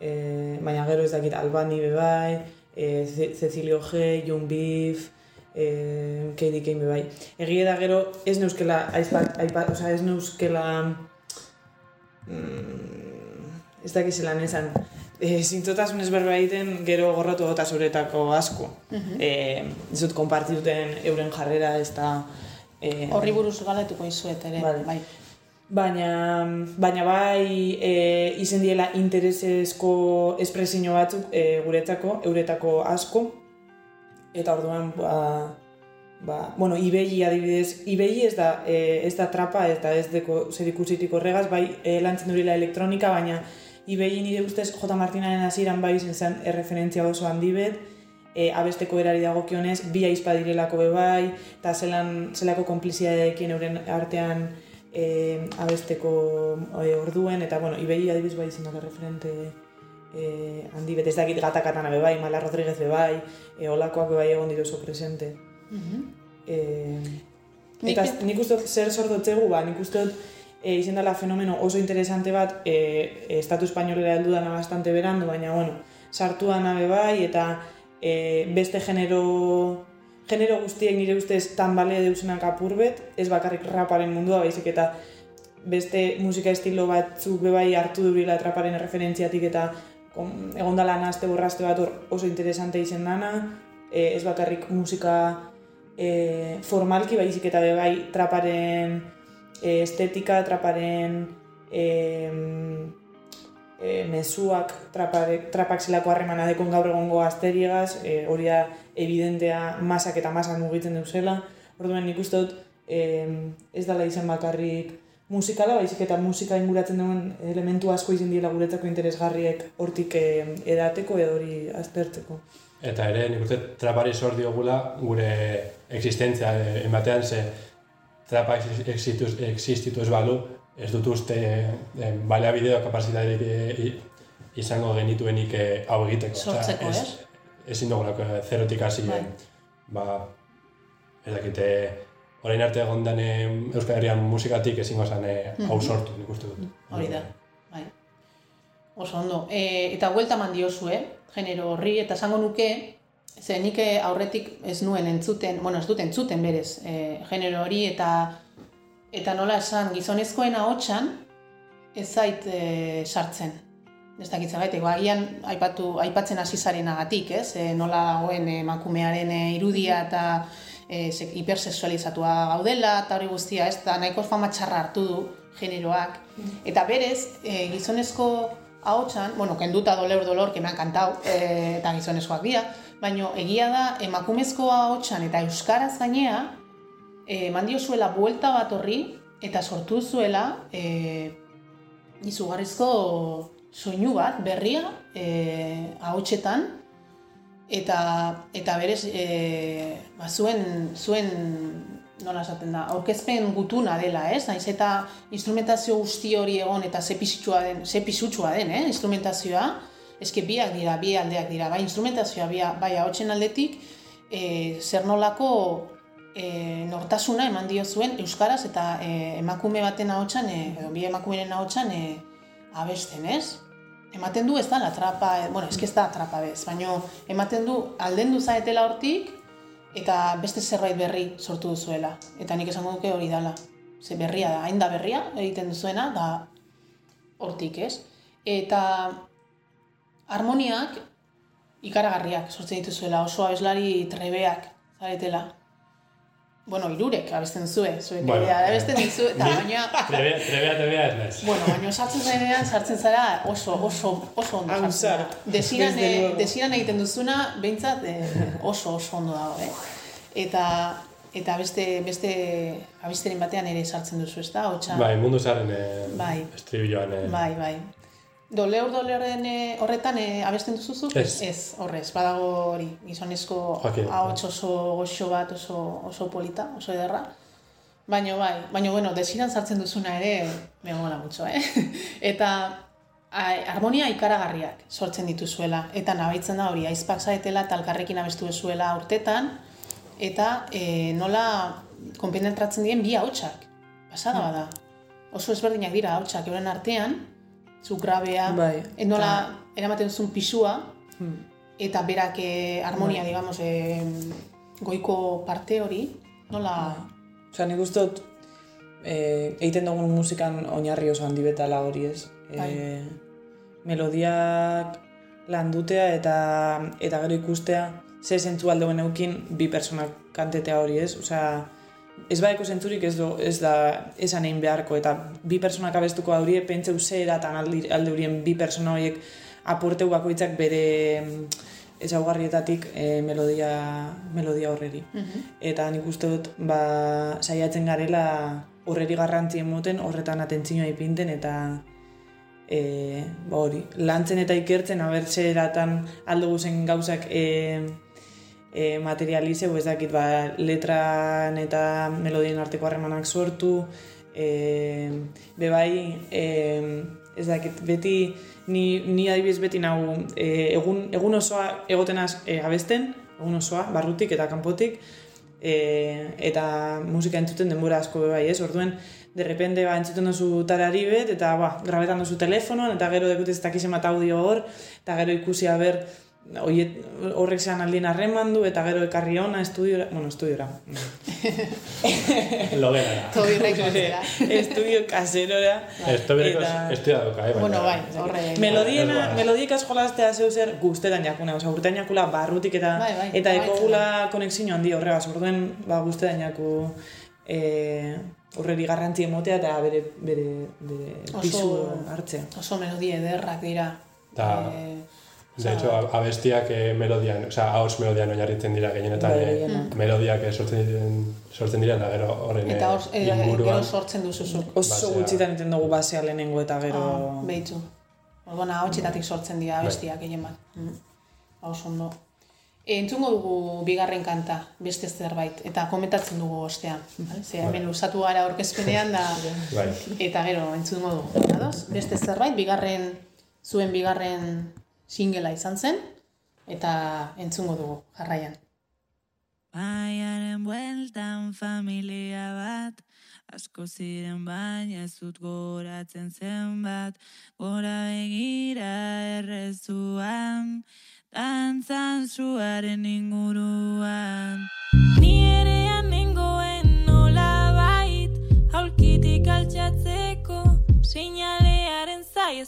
e, baina gero ez dakit Albani bebai, e, Ce- Cecilio G, Young Beef, e, Katie Kane bebai. Egia da gero, ez neuskela, aizpat, aipat, oza, ez neuskela, mm, ez dakit zelan esan, e, zintzotasun ezberba egiten gero gorrotu gota zuretako asko. e, ez dut konpartituten euren jarrera ez da... E, Horri buruz galetuko izuet ere, Vale. bai. Baina, baina bai e, izen diela interesezko espresio batzuk e, guretzako, euretako asko. Eta orduan, ba, ba, bueno, ibegi adibidez, ibegi ez da, e, ez da trapa, ez da ez deko zer ikusitik horregaz, bai e, lantzen durila elektronika, baina ibegi nire ustez J. Martinaren hasieran bai izen zen erreferentzia oso handi bet, e, abesteko erari dagokionez, bi aizpa direlako be bai, eta zelan, zelako konpliziadeekin euren artean e, abesteko e, orduen, eta bueno, ibegi adibidez bai izan daka referente e, handi bet, ez dakit gatakatana be bai, Mala Rodríguez be bai, e, olakoak be bai egon dira oso presente. E, Nik eta pe- nik uste zer sordotzegu, ba, nik uste dut e, izan dela fenomeno oso interesante bat, e, estatu espainolera heldu dana bastante berando, baina, bueno, sartu dana bai, eta e, beste genero genero guztiek nire ustez tan bale deusenak apurbet, ez bakarrik raparen mundua, baizik eta beste musika estilo batzuk be bai hartu durila traparen referentziatik eta kon, egon dala nazte borraste bat oso interesante izen dana, e, ez bakarrik musika e, formalki baizik eta be bai traparen e, estetika, traparen e, e, mezuak, trapare, trapak zelako harremana dekon gaur egongo asteriegaz, e, hori da evidentea masak eta masak mugitzen deuzela. Orduan nik uste dut e, ez dala izan bakarrik musikala, baizik eta musika inguratzen duen elementu asko izin diela guretzako interesgarriek hortik edateko edo hori aztertzeko. Eta ere, nik uste trapari zor diogula gure existentzia eh, ematean, ze trapa existitu, existitu ez balu, ez dut uste eh, balea bideo kapazitaterik eh, i- izango genituenik eh, hau egiteko. Sortzeko, ez? Ezin dugulako eh, zerotik hasi, Bai. eh, ba, ez dakite, orain arte egon den eh, Euskal Herrian musikatik ezingo zen eh, hau sortu, nik uste dut. Hori da, bai. Oso ondo. E, eta huelta eman diozue, genero horri, eta esango nuke, ze nik eh, aurretik ez nuen entzuten, bueno, ez dut entzuten berez, e, genero hori, eta eta nola esan, gizonezkoen ahotsan ez zait e, sartzen. Ez dakit ba, agian aipatu, aipatzen hasi zarenagatik, ez? E, nola dagoen emakumearen irudia eta e, se- hipersexualizatua gaudela, eta hori guztia, ez? Da, nahiko fama txarra hartu du generoak. Eta berez, e, gizonezko ahotsan, bueno, kenduta dolor dolor, que me ha encantado, e, eta gizonezkoak dira, baina egia da, emakumezko ahotsan eta euskaraz gainea, e, eman diozuela buelta bat horri, eta sortu zuela e, izugarrizko soinu bat, berria, e, ahotsetan, eta, eta berez, e, ba, zuen, zuen nola esaten da, aurkezpen gutuna dela, ez? Naiz eta instrumentazio guzti hori egon eta ze den, ze den, eh? Instrumentazioa, eske biak dira, bi aldeak dira, bai instrumentazioa, bai, bai ahotsen aldetik, e, zer nolako e, nortasuna eman dio zuen euskaraz eta e, emakume baten ahotsan, edo bi emakumeren ahotsan e, abesten, ez? Ematen du ez da la trapa, e, bueno, eske ez da trapa bez, baina ematen du aldendu zaetela hortik, eta beste zerbait berri sortu duzuela. Eta nik esango duke hori dala. Ze berria da, hain da berria egiten duzuena, da hortik, ez? Eta harmoniak ikaragarriak sortzen dituzuela, oso abeslari trebeak zaretela. Bueno, irurek abesten zue, zuek Bueno, bueno, eh, abesten dizu, eta baina... Trebea, trebea, trebea ez naiz. Bueno, baina sartzen zarenean, sartzen zara oso, oso, oso ondo sartzen da. Desiran, desiran egiten duzuna, behintzat eh, oso oso ondo dago, eh? Eta, eta beste, beste abisteren batean ere sartzen duzu, ez da? Hotxa, Bai, mundu zaren eh, Bai. estribilloan. Eh, bai, bai. Doleur doleuren eh, horretan eh, abesten duzuzu? Ez. Ez, horrez, badago hori, gizonezko ahots oso goxo bat, oso, oso polita, oso ederra. Baina bai, baina bueno, desiran sartzen duzuna ere, me mola mucho, eh? [LAUGHS] Eta ai, harmonia ikaragarriak sortzen dituzuela. Eta nabaitzen da hori, aizpak zaetela eta alkarrekin abestu zuela urtetan, eta e, nola konpenetratzen diren bi ahotsak. Pasada bada. Oso ezberdinak dira ahotsak euren artean, zu grabea, Bai, e, nola eramaten duzun pisua, Hmm. eta berak eh, harmonia, Bai. digamos, eh, goiko parte hori, nola... Osea, nik uste dut, e, egiten dugun musikan oinarri oso handi betala hori ez. Bai. E, melodiak landutea eta eta gero ikustea ze zentzu aldeuen eukin bi personak kantetea hori ez. Osea, ez baeko zentzurik ez, do, ez da esan egin beharko eta bi personak abestuko hori pentseu ze eratan aldi, alde horien bi persona horiek aporteu bakoitzak bere mm, ezaugarrietatik e, melodia, melodia horreri. Mhm. Eta nik uste dut, ba, saiatzen garela horreri garrantzi emoten, horretan atentzioa ipinten, eta e, ba hori, lantzen eta ikertzen, aber ze eratan aldo guzen gauzak e, e, materializeu, ez dakit, ba, letran eta melodien arteko harremanak sortu, e, bebai, e, ez dakit, beti, ni, ni adibidez beti nau, e, egun, egun osoa egotenaz e, abesten, egun osoa, barrutik eta kanpotik, e, eta musika entzuten denbora asko be bai, ez? Orduen, de repente ba, entzuten duzu tarari bet, eta ba, grabetan duzu telefonoan, eta gero dekut ez dakizen bat audio hor, eta gero ikusi haber, oiet, horrek zean aldien harreman du, eta gero ekarri ona estudiora, bueno, estudiora, [LAUGHS] Logera. Todo irreklazera. [LAUGHS] estudio kaserora. Esto bereko Eta- estudia doka, eh? bueno, bai, horre... Melodiena, melodiek askolastea zeu zer guztetan jakuna, oza, urtean jakula barrutik eta Bai, bai, eta bai, ekogula konexio handi horregaz, orduen ba, guztetan jaku e, horreri garrantzi emotea eta bere, bere, bere pisu hartzea. Oso melodia ederrak dira. Ta- Eh, De hecho, a- abestiak eh, melodian, o sea, ahots melodian oinarritzen dira gehienetan, gehienak. melodiak eh, sortzen diren, sortzen dira, eta gero horren eta hor, eh, gero sortzen duzuzuk. Oso gutxitan iten dugu basea lehenengo eta gero... Ah, behitzu. Orduan, ahotsetatik sortzen dira abestiak gehien bat. Mm. Oso ondo. E, entzungo dugu bigarren kanta, beste zerbait, eta komentatzen dugu ostean. Vale? Ze hemen usatu gara orkezpenean da, [LAUGHS] Bai. eta gero entzungo dugu. Ados? Beste zerbait, bigarren, zuen bigarren singela izan zen, eta entzungo dugu, jarraian. Baiaren bueltan familia bat, asko ziren baina ez dut goratzen zenbat, gora begira errezuan, dantzan zuaren inguruan. Ni ere nengoen nola bait, haulkitik altxatzeko, seinalearen zai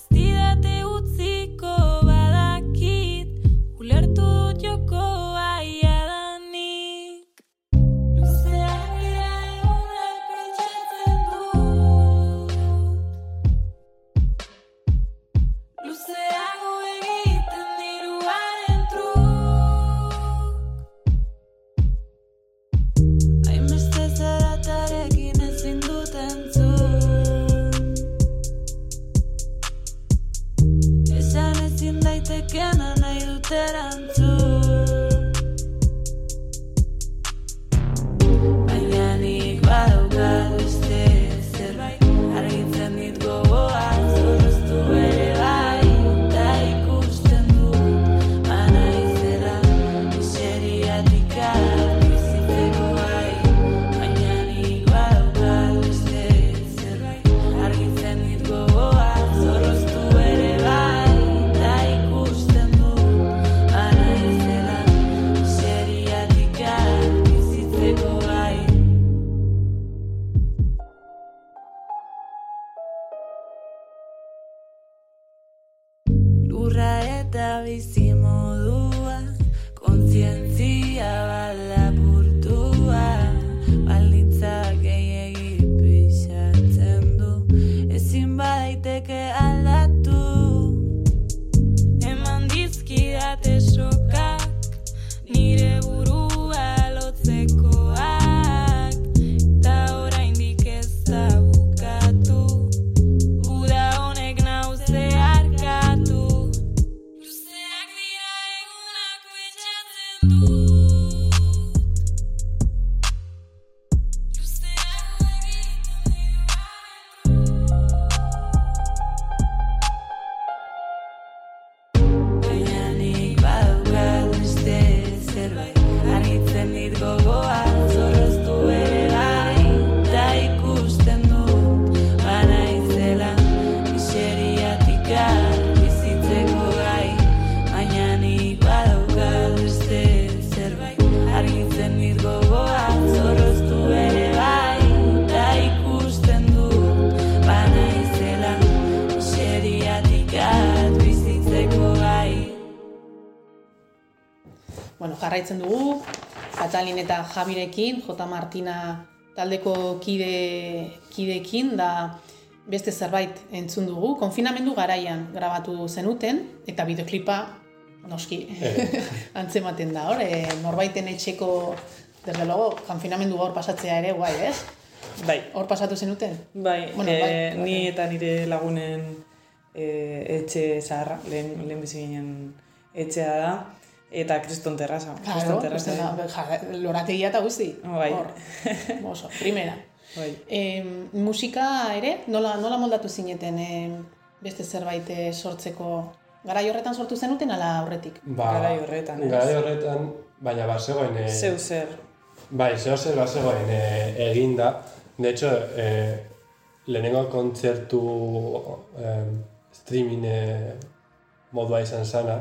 jarraitzen dugu, Katalin eta Jabirekin, J. Martina taldeko kide, kidekin, da beste zerbait entzun dugu. Konfinamendu garaian grabatu zenuten, eta bideoklipa, noski, [LAUGHS] antzematen da, hor, e, norbaiten etxeko, desde luego, konfinamendu gaur pasatzea ere, guai, ez? Bai, Hor pasatu zenuten? bai, Bueno, eh, bai, bai. ni eta nire lagunen eh, etxe zaharra, lehen, lehen bizi ginen etxea da, eta kriston terraza. Claro, kriston terraza. ja, lorategia eta guzti. Bai. Hor, oso, primera. Bai. E, musika ere, nola, nola moldatu zineten e, beste zerbait eh, sortzeko garai horretan sortu zenuten ala aurretik? Ba, Garai horretan, ez? Garai horretan, baina bazegoen... E, Zeu zer. Bai, zeo zer bazegoen e, eginda. De hecho, e, lehenengo kontzertu e, streaming e, modua izan zana.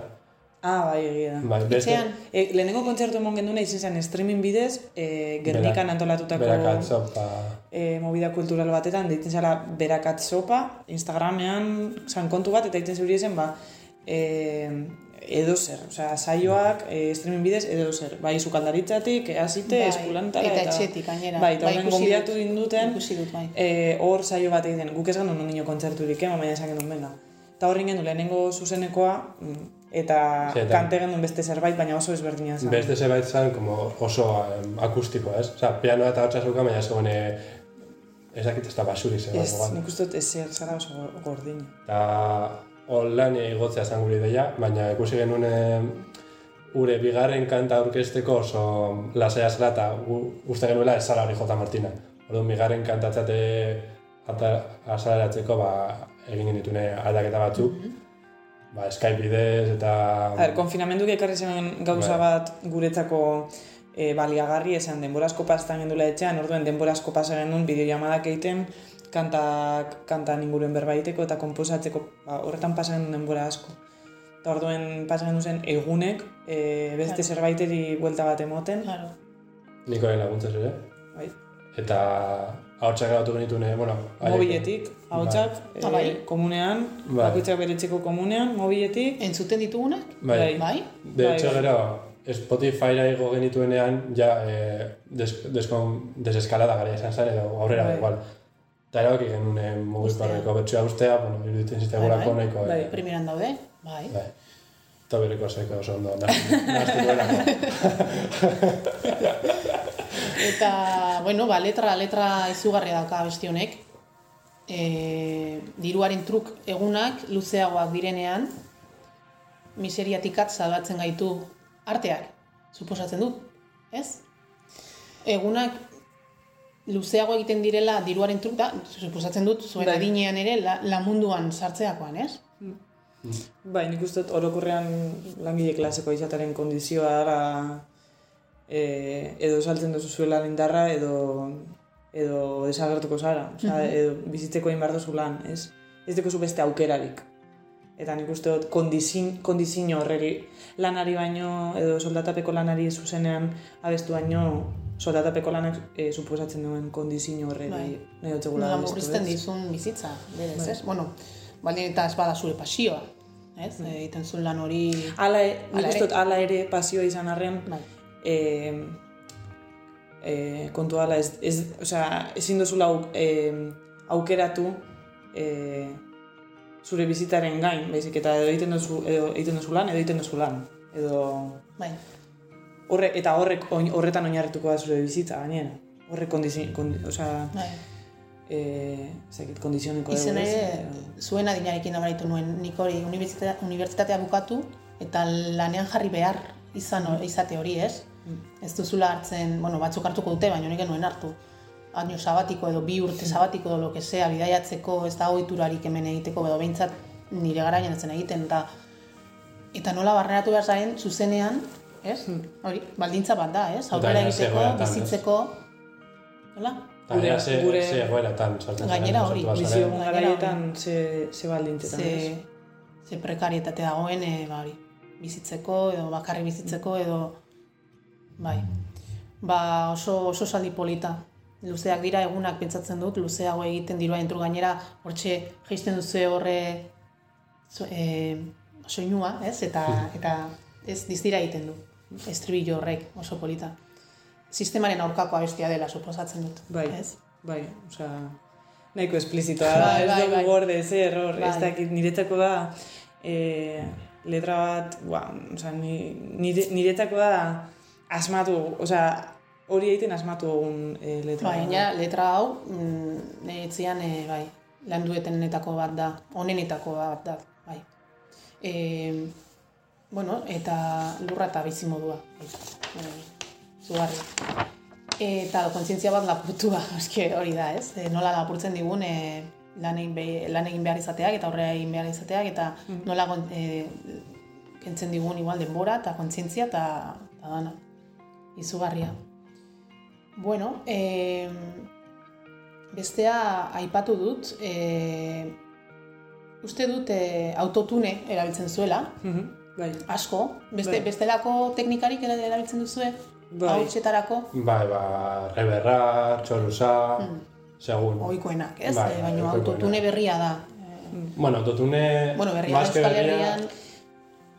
Ah, bai, egia da. Bai, beste, Etxean? E, lehenengo kontzertu emon genduna izan zen streaming bidez, e, Gernikan antolatutako Berakat zopa. e, movida kultural batetan, deitzen zela berakat sopa, Instagramean zan kontu bat, eta egiten zeuri zen, ba, e, edo zer, osea, saioak e, streaming bidez edo zer, bai sukaldaritzatik, hasite, Bai, eskulantara, eta etxetik, gainera. Bai, eta Bai, horren ikusi gonbidatu dut. induten, Ikusi dut, bai. e, hor saio bat egiten, guk ez genuen nino kontzerturik, eh, baina esan genuen bena. Eta horren genuen lehenengo zuzenekoa, mm, eta Sí, eta- kante genuen beste zerbait, baina oso ezberdina zen. Beste zebait zen, como oso em, akustikoa, ez? Osa, pianoa eta hotza zeuka, baina zegoen e, ez dakit ez da basurik zegoen. Ez, nik uste dut ezer zara oso gordina. Eta online igotzea zen gure ideia, baina ikusi genuen em, gure bigarren kanta aurkezteko oso lasaia zela eta uste genuela ez zara hori J. Martina. Orduan, bigarren kantatzate azaleratzeko ba, egin genitune aldaketa batzuk. Ba, Skype bidez eta... A ber, konfinamenduk ekarri zen gauza Bai. bat guretzako e, baliagarri esan denbora asko pastan gendula etxean, orduen denbora asko pasa genuen bideollamadak egiten, kantak, kantan inguruen berbaiteko eta konposatzeko, ba, horretan pasa genuen denbora asko. Eta orduen pasa genuen zen egunek, e, beste Claro. zerbaiteri buelta bat emoten, Claro. Nikoren laguntzez ere. bai, Eta ahotsak grabatu genitune, bueno... haiek- mobiletik, ahotsak, Ah, e, bai. komunean, Bai. bakoitzak bere etxeko komunean, mobiletik, Entzuten ditugunak? Bai. Bai? De Bai, hecho, bai. gero, Spotifyra igo genituenean, ja, eh, des, deskon, deseskalada gara izan zen, edo aurrera Bai. igual. Eta erabaki genuen mugikorreko betxua ustea, bueno, iruditzen zitzaigulako Bai, bai. nahiko. Bai. eh, Primeran daude? Bai. Bai. Eta bereko zeko oso ondo, duelako. [LAUGHS] Eta, bueno, ba, letra, letra izugarria daka besti honek. E, diruaren truk egunak luzeagoak direnean, miseriatikat salbatzen gaitu arteak, suposatzen dut, ez? Egunak luzeago egiten direla diruaren truk da, suposatzen dut, zuen Bai. adinean ere la, la munduan sartzeakoan, ez? Bai, nik uste orokorrean langile klaseko izataren kondizioa dara e, edo saltzen duzu zuela indarra edo edo desagertuko zara, osea, edo bizitzeko egin behar duzu lan, ez? Ez dekozu beste aukerarik. Eta nik uste dut kondizin, kondizio horreri lanari baino edo soldatapeko lanari zuzenean abestu baino soldatapeko lanak e, suposatzen duen kondizio horreri Bai. nahi dut segula abestu, murrizten dizun bizitza, berez, Bai. ez? Bueno, baldin eta ez bada zure pasioa, ez? Egiten zuen lan hori... Hala, e- nik uste ere. dut hala ere pasioa izan arren, Bai. E, e, kontu hala, ez, ez, osea, ezin duzula au, e, aukeratu e, zure bizitaren gain, baizik eta edo egiten duzu, edo egiten duzu lan, edo egiten duzu lan. Edo, Bai, horre, eta horrek oin, horretan oinarrituko da zure bizitza, gainera. Horrek kondizi, kondi, osea, bai. e, zekit, kondizioneko Izen ere, zuen adinarekin abaritu nuen, nik hori unibertsitatea bukatu, eta lanean jarri behar izan, izate hori, ez? Ez duzula hartzen, bueno, batzuk hartuko dute, baina nik nuen hartu. Año sabatiko edo bi urte sabatiko edo lo que sea, bidaiatzeko, ez da ohiturarik hemen egiteko, edo behintzat nire garaian ez egiten, eta eta nola barneratu behar zaren zuzenean, ez? Hori, baldintza bat da, ez? Aurrera egiteko, bizitzeko, nola? Gainera ze, gure- ze egoeratan sartzen zaren, Gainera hori, Bizio garaietan ze, ze baldintzetan, ze, ez? ze prekarietate dagoen e, ba, hori, bizitzeko edo bakarrik bizitzeko edo bai. Ba, oso, oso saldi polita. Luzeak dira egunak pentsatzen dut, luzeago egiten dirua entru gainera, hortxe jaisten duzu horre zo, e, soinua, ez? Eta, eta ez dizdira egiten du. Estribillo horrek oso polita. Sistemaren aurkako abestia dela suposatzen dut. Bai, Ez? bai, osea, nahiko esplizitoa da, Bai, ez bai, dugu bai. gorde, zer, hor, ez Bai. dakit, niretzako da, e, letra bat, ba, osea, ni, nire, niretzako da, asmatu, osea, hori egiten asmatu egun e, letra. Bai, ja, letra hau, mm, nire e, bai, lan duetenetako bat da, onenetako bat da, bai. E, bueno, eta lurra eta bizimodua, bai, e, zugarri. Eta kontzientzia bat lapurtua, [LAUGHS] eske hori da, ez? E, nola lapurtzen digun e, lan, egin be, lan egin behar izateak eta aurrera egin behar izateak eta nola gon- e, kentzen digun igual denbora eta kontzientzia eta, eta dana. Izugarria. Bueno, e, bestea aipatu dut, e, uste dut e, autotune erabiltzen zuela, Mhm, bai, asko, beste, Bai. bestelako teknikarik ere erabiltzen duzue, Bai. hautsetarako, Bai, ba, reberra, txorusa, segun. Hmm. ohikoenak, ez? Bai, E, baina autotune berria da. Bueno, autotune... Bueno, berria berria, Herrian,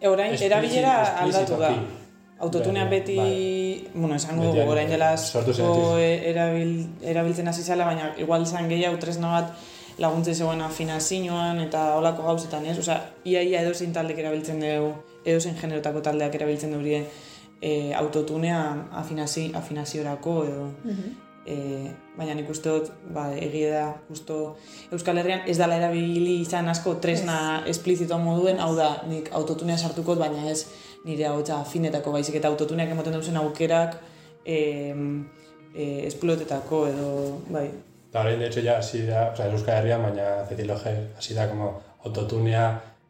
E, orain, erabilera aldatu da. explizitoki. Autotunean Bai, beti, bai. bueno, esango dugu, orain dela asko erabil, erabiltzen hasi zala, baina igual zan gehiago tresna bat laguntzen zegoen afinazioan eta olako gauzetan, ez? Osea, iaia edozein taldek erabiltzen dugu, edozein generotako taldeak erabiltzen dugu e, autotunea afinazi, afinaziorako edo e, baina nik uste dut ba, egia da justo Euskal Herrian ez dala erabili izan asko tresna esplizito moduen, hau da nik autotunea sartukot, baina ez nire ahotsa afinetako baizik eta autotuneak emoten duzen aukerak e, e, esplotetako edo bai, Eta orain, de hecho, ya hasi da, o sea, Euskal Herrian, baina Zetiloge hasi da como autotunea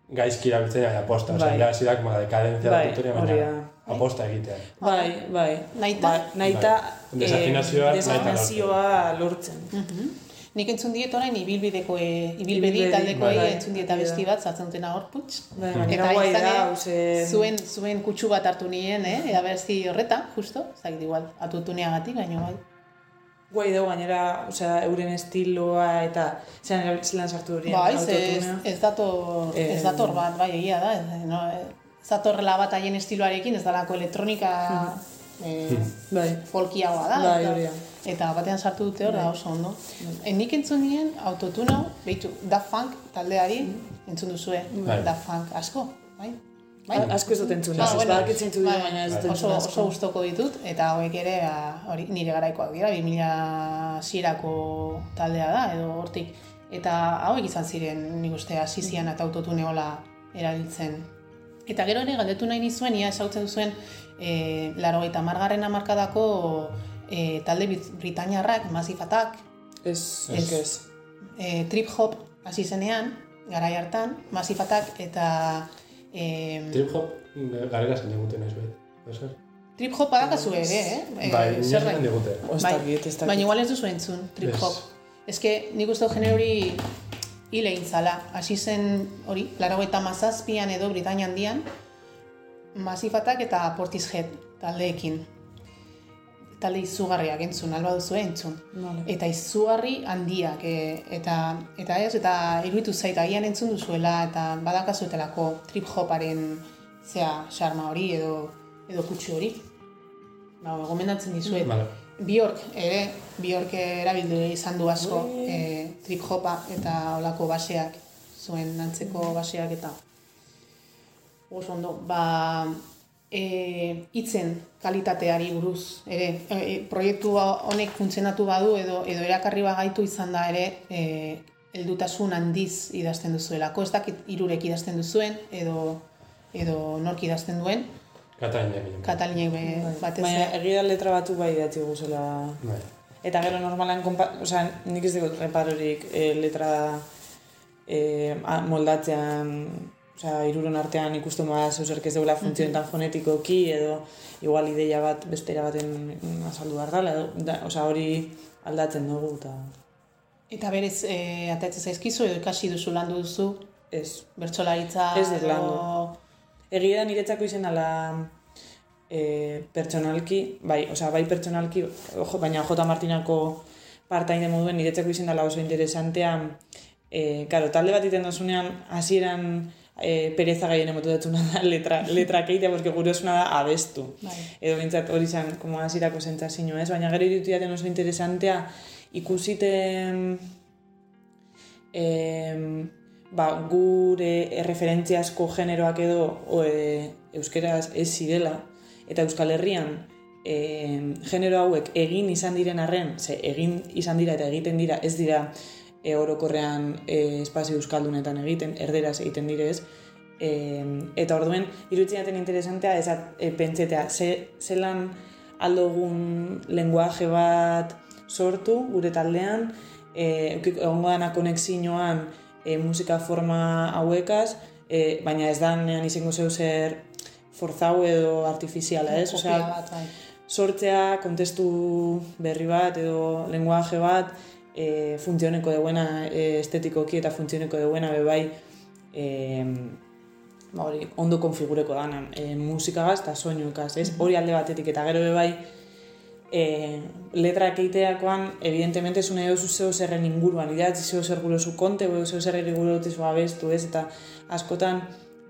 gaizki erabiltzen, baina aposta. O sea, Bai. ya hasi da como decadencia Bai, de autotunea, baina aposta egitea. bai, bai. Naita? Ba, naita Bai. Desafinazioa, eh, naita desafinazioa lortzen. Nik entzun diet orain ibilbideko e, ibilbedi taldekoei bai. entzun diet abesti bat sartzen dutena hor putz. Bai, guai izan ere, ose- zuen zuen kutsu bat hartu nien, eh, abesti horreta, justo, zait igual, atutuneagatik, baina bai. Guai dugu gainera, osea, euren estiloa eta zelan erabiltzelan sartu horien Bai, ez, ez dator, Eh, ez dator bat, bai, egia da, ez, no, ez datorrela bat haien estiloarekin, ez dalako elektronika eh, Bai, folkiagoa da. Bai, eta, batean sartu dute hor, da oso ondo. E, nik entzun nien autotune hau, behitu, Da Funk taldeari, entzun duzue, Bai. Da Funk asko, bai? Bai? Asko ez dut entzun, Ah, ez bueno, bai, baina ez dut oso, entzun oso gustoko ditut, eta hauek ere ba, hori nire garaikoak dira, 2000 zierako taldea da, edo hortik. Eta hauek izan ziren, nik uste, hasi zian eta autotune hola erabiltzen. Eta gero ere galdetu nahi nizuen, ia esautzen zuen, e, laro eta margarren amarkadako e, talde Brit- Britainiarrak, Massive Attack, Ez, Ez. ez, e, trip hop hasi zenean, garai hartan, Massive Attack eta e, Trip hop, garela zen diguten ez behit. Trip hop badakazu ere, eh? E, Bai, nire zen digute. Bai. Baina igual ez duzu entzun, trip hop. Ez que nik uste genero hori hile egin zala. Hasi zen hori, laro eta mazazpian edo Britainia handian, Masifatak eta Portishead taldeekin. Talde izugarriak entzun, alba duzu entzun. Vale. Eta izugarri handiak, e, eta, eta ez, eta iruditu zait, agian entzun duzuela, eta badakazuetelako trip hoparen zea, xarma hori edo, edo kutsu hori. Ba, gomendatzen dizuet. Vale. Bjork ere, Bjork erabildu izan du asko e, trip hopa eta olako baseak, zuen antzeko baseak eta oso ondo, ba, e, itzen kalitateari buruz, ere, e, e, proiektu honek funtzionatu badu edo edo erakarri bagaitu izan da ere e, heldutasun handiz idazten duzuelako, ez dakit irurek idazten duzuen edo edo nork idazten duen. Katalinek be- batez Baina egia letra batu bai idatzi guzela. Bai. Eta gero normalan, osea, nik ez dugu reparorik e, letra e, a- moldatzean, osea, iruron artean ikusten bada zeuzerk ez deula funtzionetan fonetikoki, edo igual ideia bat bestera baten azaldu behar dela, edo, da, osea, hori aldatzen dugu, eta Eta berez, e, atatzen zaizkizu edo ikasi duzu landu duzu, ez. bertsolaritza Ez dut edo- landu. Egia da niretzako izen ala e, pertsonalki, bai, osea, bai pertsonalki, ojo, baina J. Martinako partaide moduen niretzako izen dela oso interesantea, e, karo, talde bat iten dozunean, hasieran e, pereza gaien emotu datzuna da [LAUGHS] letra, letra keitea, porque gurosuna da abestu. Bai. Edo bintzat hori zan, como hasierako sentsazio ez, baina gero irutu jaten oso interesantea ikusiten em, ba, gure referentziazko generoak edo o, e, euskeraz ez zirela, eta Euskal Herrian e, genero hauek egin izan diren arren, ze egin izan dira eta egiten dira, ez dira e, orokorrean e, espazio euskaldunetan egiten, erderaz egiten direz, e, eta orduen, iruditzen jaten interesantea, ez e, pentsetea, ze, zelan aldogun lenguaje bat sortu gure taldean, e, egongo dana konexioan e, musika forma hauekaz, e, baina ez da nean izango zeu zer forzau edo artifiziala, ez? Osea, bai. sortzea kontestu berri bat edo lenguaje bat e, funtzioneko deuena e, estetikoki eta funtzioneko deuena bebai e, ba hori, ondo konfigureko dana e, musikagaz eta soinuekaz, ez? Hori alde batetik eta gero bebai e, letrak eiteakoan, evidentemente ez une eusu zeu zerren inguruan, idatzi zeu zer gure zu konte, o zeu zerren gure abestu, ez? Eta askotan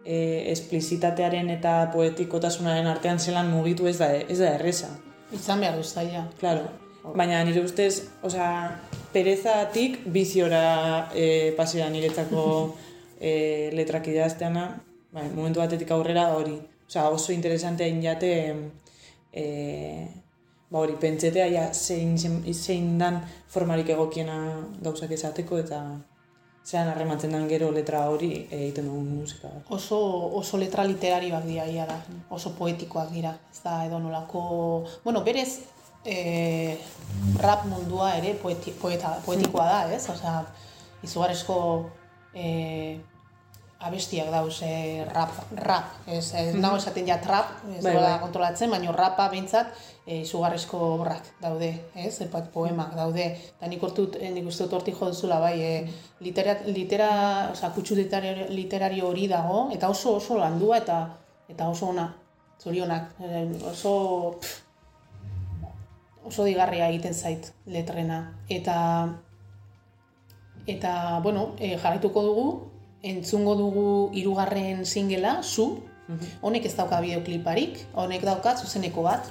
e, esplizitatearen eta poetikotasunaren artean zelan mugitu ez da, ez da erresa. Izan behar du zaila. Claro. Baina nire ustez, osea, perezatik biziora e, pasea niretzako e, letrak idazteana, bai, momentu batetik aurrera hori. Osea, oso interesantea injate, e, ba hori, pentsetea ja zein, zein, dan formarik egokiena gauzak esateko eta zean harrematzen dan gero letra hori egiten dugun musika. Oso, oso letra literarioak dira, ia da. Oso poetikoak dira. Ez da, edo nolako... Bueno, berez, e, rap mundua ere poeti, poeta, poetikoa da, ez? Osea, izugarrizko e, abestiak dauz, e, rap, rap. Ez, ez nago esaten ja trap, ez Bai, bai, kontrolatzen, baina rapa behintzat e, izugarrizko obrak daude, ez? Epat poemak daude. Eta nik urtut, nik uste dut hortik jo duzula, bai, e, litera, litera, oza, kutsu literario, literario hori dago, eta oso oso landua eta eta oso ona, zorionak, e, oso pff, oso digarria egiten zait letrena. Eta eta, bueno, e, jarraituko dugu, entzungo dugu hirugarren singela, zu, honek ez dauka bideokliparik, honek dauka zuzeneko bat,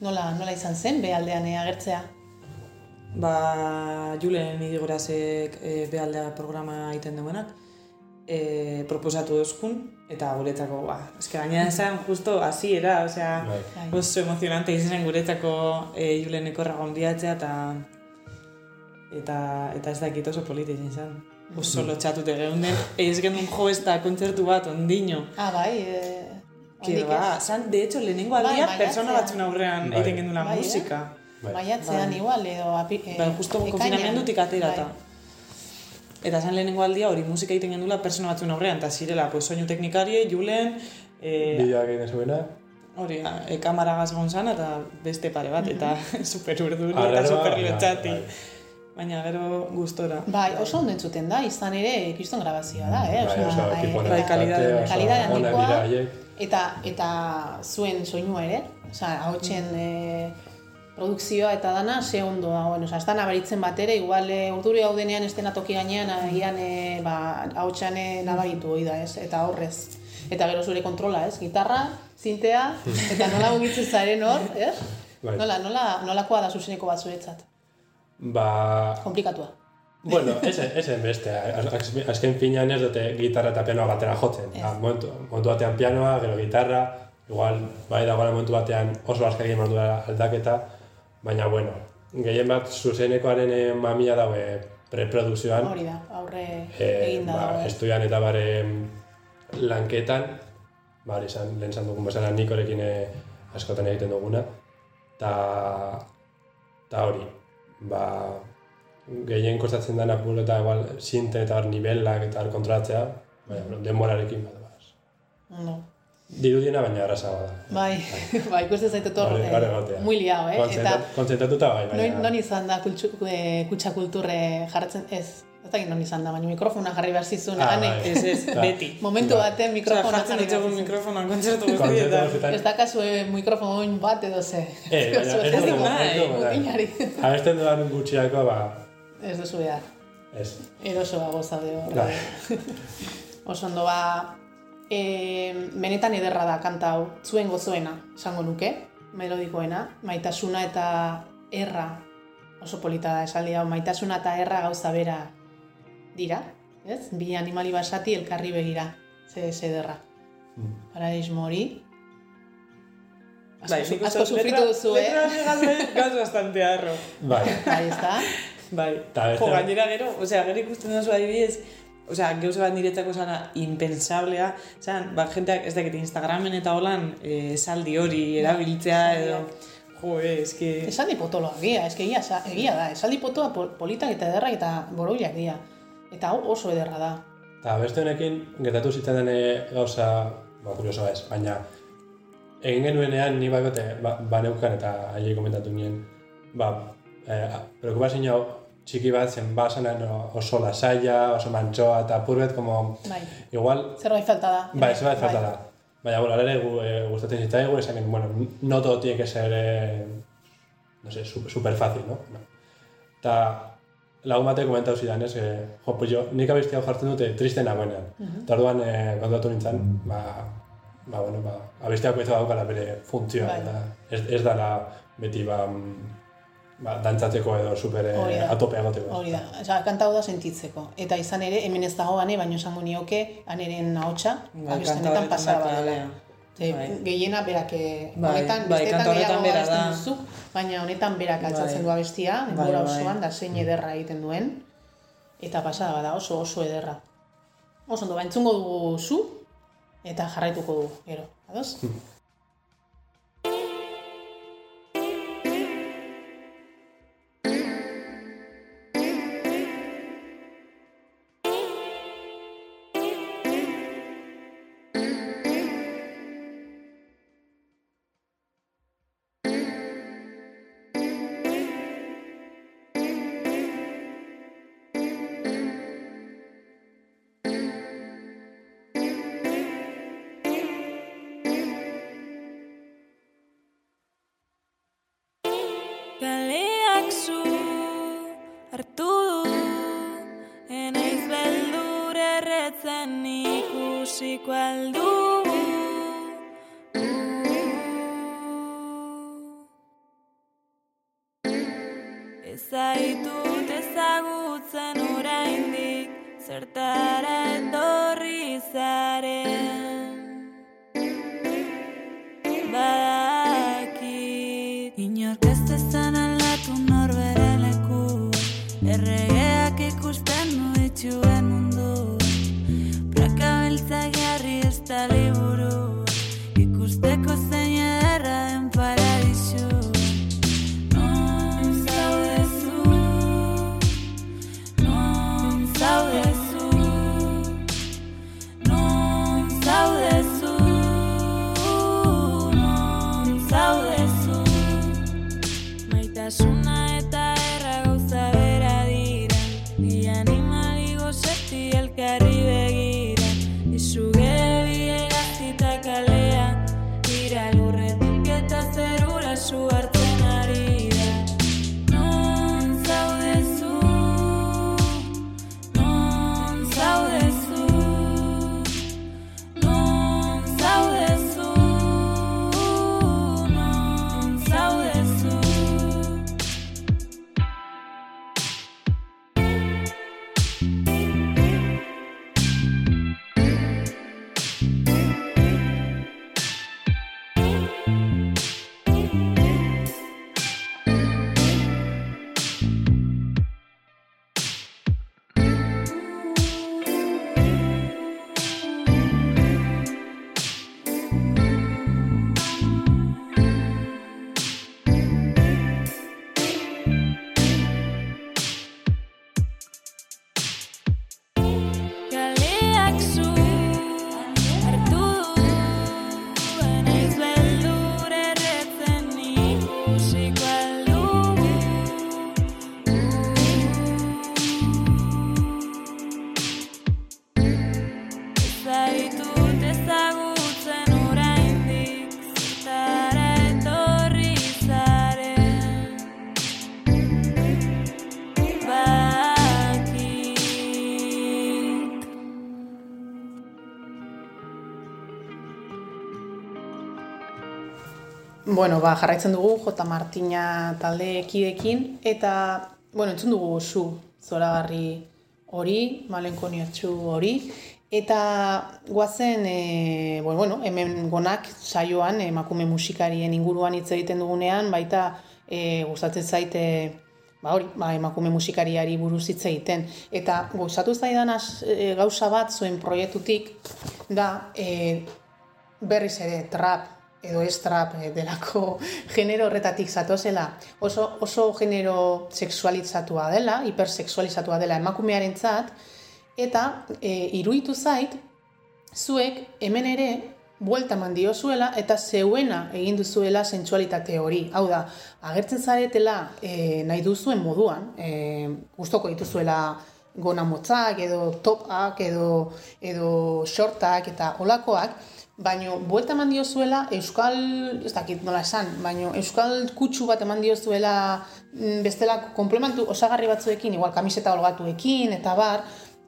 nola, nola izan zen, behaldean eh, agertzea. Ba, Julen idigorazek e, behaldea programa egiten duenak, e, proposatu dozkun, eta guretzako, ba, eske gaina esan justo hasiera, osea, Bai. Bai. oso emozionante izan guretzako e, Julen ekorra gonbiatzea, eta eta eta ez dakit oso polita izan zen. oso lotxatute geunden, ez genuen jo ez da kontzertu bat ondino. Ah, bai, e, Que ba, zan, de hecho, lehenengo Bai, aldia, maiatzean. persona batzun aurrean Bai. egiten genuen Bai, eh? musika. Bai. Maiatzean Bai. igual, edo api, e, Bai, justo ekainean. konfinamendutik aterata. Bai. Eta zan lehenengo aldia hori musika egiten gendula persona batzun aurrean, eta zirela, pues, soinu teknikarie, Julen, e, Bideoak egiten zuena. hori, e, kamaragaz egon zan, eta beste pare bat, eta [LAUGHS] [LAUGHS] super urduri eta super bai, lotxati. bai. Baina gero gustora. Bai, oso ondo entzuten da, izan ere, kriston grabazioa da, eh? Bai, oso eh, bai, eta- kalidade- kalidade handikoa. Eta, eta zuen soinua ere, osea, hautsen e, produkzioa eta dana, ze ondo dagoen, osea, ez da nabaritzen bat ere, igual e, urduri gaudenean estena toki gainean, agian e, ba, hautsan e, nabaritu hori da, ez, eta horrez. Eta gero zure kontrola, ez, gitarra, zintea, [LAUGHS] eta nola mugitzen zaren hor, ez? Bai. Nola, nola, nolakoa da zuzeneko bat zuretzat? Ba, Komplikatua. Bueno, esen, esen beste, Az- azken finean ez dute gitarra eta pianoa batera jotzen. Ez. Ja, momentu, momentu batean pianoa, gero gitarra, igual, bai dagoela momentu batean oso azkar egin aldaketa, baina bueno, gehien bat zuzenekoaren eh, mamia daue preprodukzioan, Hori da, aurre eh, egin da ba, dago, estudian eta bare lanketan, ba, izan, lehen zan dugun bezala nikorekin eh, askotan egiten duguna, eta ta hori, ba, gehien kostatzen dena puro eta igual sinte eta hor nivelak eta hor kontrolatzea, baina bueno, denborarekin bat bas. Dirudiena baina errazagoa da. Bai, [LAUGHS] bai, ikusten zaitu hor, Hori- eh, hori egotea. muy liao, eh? Eta Kontzentrat- Kontzentratuta bai, non, baina... non izan da kultsu, eh, kutsa kulturre jartzen, ez, ez dakit non izan da, baina mikrofona jarri behar zizun, Ah, bai. Ez, ez, Ba. beti. momentu baten Osea, mikrofona jarri behar zizun. mikrofonoan kontzertu guztietan. Ez dakazue mikrofono bat edo ze. Eh, baina ez [LAUGHS] Ez dugu, mutinari. Abesten dudan gutxiako, ba, Ez duzu behar. ez. Erosoa gozaude hor. Bai. Oso ondo ba, e, benetan ederra da kanta hau, zuen gozoena, esango nuke, melodikoena, maitasuna eta erra, oso polita da esaldi hau, maitasuna eta erra gauza bera dira, ez? Bi animali basati elkarri begira, ze, ederra. Mm. Paradigmo hori. Asko, Bai, nik asko sufritu duzu, eh? Letra gaz, gaz bastante harro. Bai, ez da? Bai. Jo, gainera gero, osea, gero ikusten duzu adibidez, osea, gauza bat niretzako zana impensablea, zan, ba, jenteak ez dakit Instagramen eta holan eh, esaldi hori erabiltzea edo, jo, eh, eske... Esaldi potoloak dira, eske egia, egia da, esaldi potoa pol- politak eta ederrak eta borobilak dira. Eta hau oso ederra da. Eta beste honekin, gertatu zitzaidan eh, gauza, ba, kuriosoa ez, baina egin genuenean ni bakote, ba, baneukan eta haiei komentatu nien, ba, eh, preokupazio txiki bat zen basanen oso lasaia, oso mantxoa, eta purbet, como, Bai, igual, zerbait falta da. bai, zerbait falta da. Baina, bueno, ere gu, eh, gustatzen zitzaigu, esan, que, bueno, no todo tiene que ser, eh, no sé, su- super fácil, no? no. Eta lagun batek komentatu zidan, ez, eh, jo, pues jo, nik hau jartzen dute triste nagoenean. Eta orduan, eh, kontatu nintzen, ba, ba, bueno, ba, abesti hau daukala bere funtzioa, Bai. eta ez, ez dala beti, ba, mm, ba, dantzatzeko edo super eh, da. atopea egoteko. Hori da, Osea, kanta da sentitzeko. Eta izan ere, hemen ez dago ane, baino esango nioke, aneren ahotsa, Bai, honetan horretan pasaba da dela. Ze, Bai. gehiena berak eh, Bai, honetan, bai, kanta horretan gehiago bera da. duzu, baina honetan berak altzatzen Bai. du abestia, Bai, denbora bai. osoan, da zein ederra egiten duen, eta pasada bada, oso oso ederra. Oso ondo, ba, entzungo dugu zu, eta jarraituko dugu, gero, ados? Kaleak zu hartu du beldur erretzen ikusiko aldu Ezaitut ezagutzen oraindik zertara Bueno, ba, jarraitzen dugu J. Martina talde ekidekin, eta, bueno, entzun dugu zu zoragarri hori, malenkoniotxu hori, eta guazen, e, bueno, bueno, hemen gonak saioan emakume musikarien inguruan hitz egiten dugunean, baita e, gustatzen zaite ba hori, ba, emakume musikariari buruz hitz egiten. Eta gozatu zaidan e, gauza bat zuen proiektutik da e, berriz ere trap edo ez trap eh, delako [LAUGHS] genero horretatik zatozela oso, oso genero sexualizatua dela, hipersexualizatua dela emakumearentzat eta e, iruditu zait zuek hemen ere buelta eman diozuela eta zeuena egin duzuela sentsualitate hori. Hau da, agertzen zaretela e, nahi duzuen moduan, e, gustoko dituzuela gona motzak edo topak edo, edo shortak eta olakoak, baino buelta eman diozuela euskal, ez dakit nola esan, baino euskal kutsu bat eman diozuela mm, bestela komplementu osagarri batzuekin, igual kamiseta holgatuekin eta bar,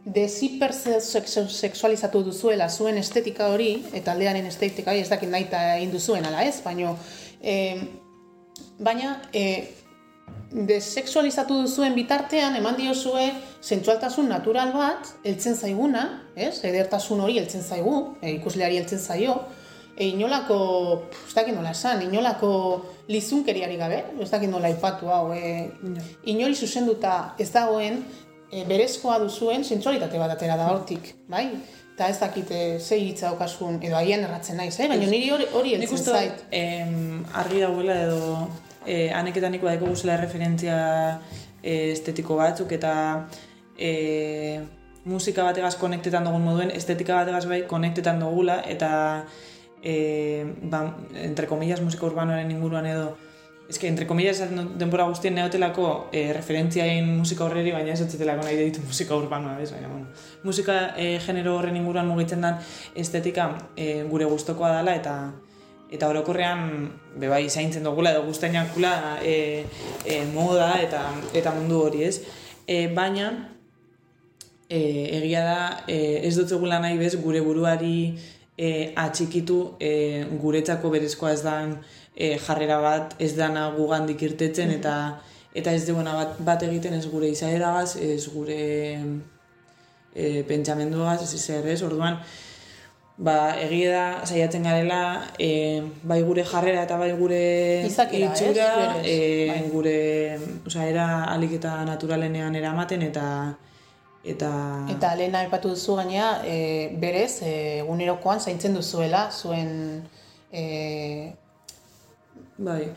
deshipersexualizatu duzuela zuen estetika hori, eta aldearen estetika hori ez dakit nahi eta egin duzuen ala ez, baino, e, baina e, desexualizatu duzuen bitartean eman diozue sentsualtasun natural bat heltzen zaiguna, ez? Edertasun hori heltzen zaigu, e, ikusleari heltzen zaio, e, inolako, ez dakit nola esan, inolako lizunkeriari gabe, ez dakit nola ipatu hau, e, inori zuzenduta ez dagoen e, berezkoa duzuen sentsualitate bat atera da hortik, bai? Eta ez dakit ze hitza daukasun, edo agian erratzen naiz, eh? baina niri hori, hori Nik heltzen uste zait. em, argi dagoela edo eh, aneketan nik badeko guzela referentzia eh, estetiko batzuk eta eh, musika bategaz konektetan dugun moduen estetika bategaz bai konektetan dugula eta eh, ba, entre comillas musika urbanoaren inguruan edo que, entre comillas, denbora guztien neotelako eh, referentziain musika horreri, baina ez otzetelako nahi ditu musika urbanoa, bez? Baina, bueno, musika eh, genero horren inguruan mugitzen den estetika eh, gure gustokoa dela eta eta orokorrean be bai zaintzen dugula edo guztainakula e, e, moda eta eta mundu hori, ez? E, baina e, egia da e, ez dut zegula nahi bez gure buruari e, atxikitu e, guretzako berezkoa ez dan e, jarrera bat ez dana gugandik irtetzen eta eta ez duena bat, bat egiten ez gure izaeragaz, ez gure e, pentsamenduagaz, ez zer ez, orduan ba, egia da saiatzen garela e, bai gure jarrera eta bai gure Izakera, itxura Berez, e, bai. gure osea, era alik eta naturalenean eramaten eta Eta, Eta lehena aipatu duzu gainea, e, berez, e, egunerokoan zaintzen duzuela, zuen e, bai,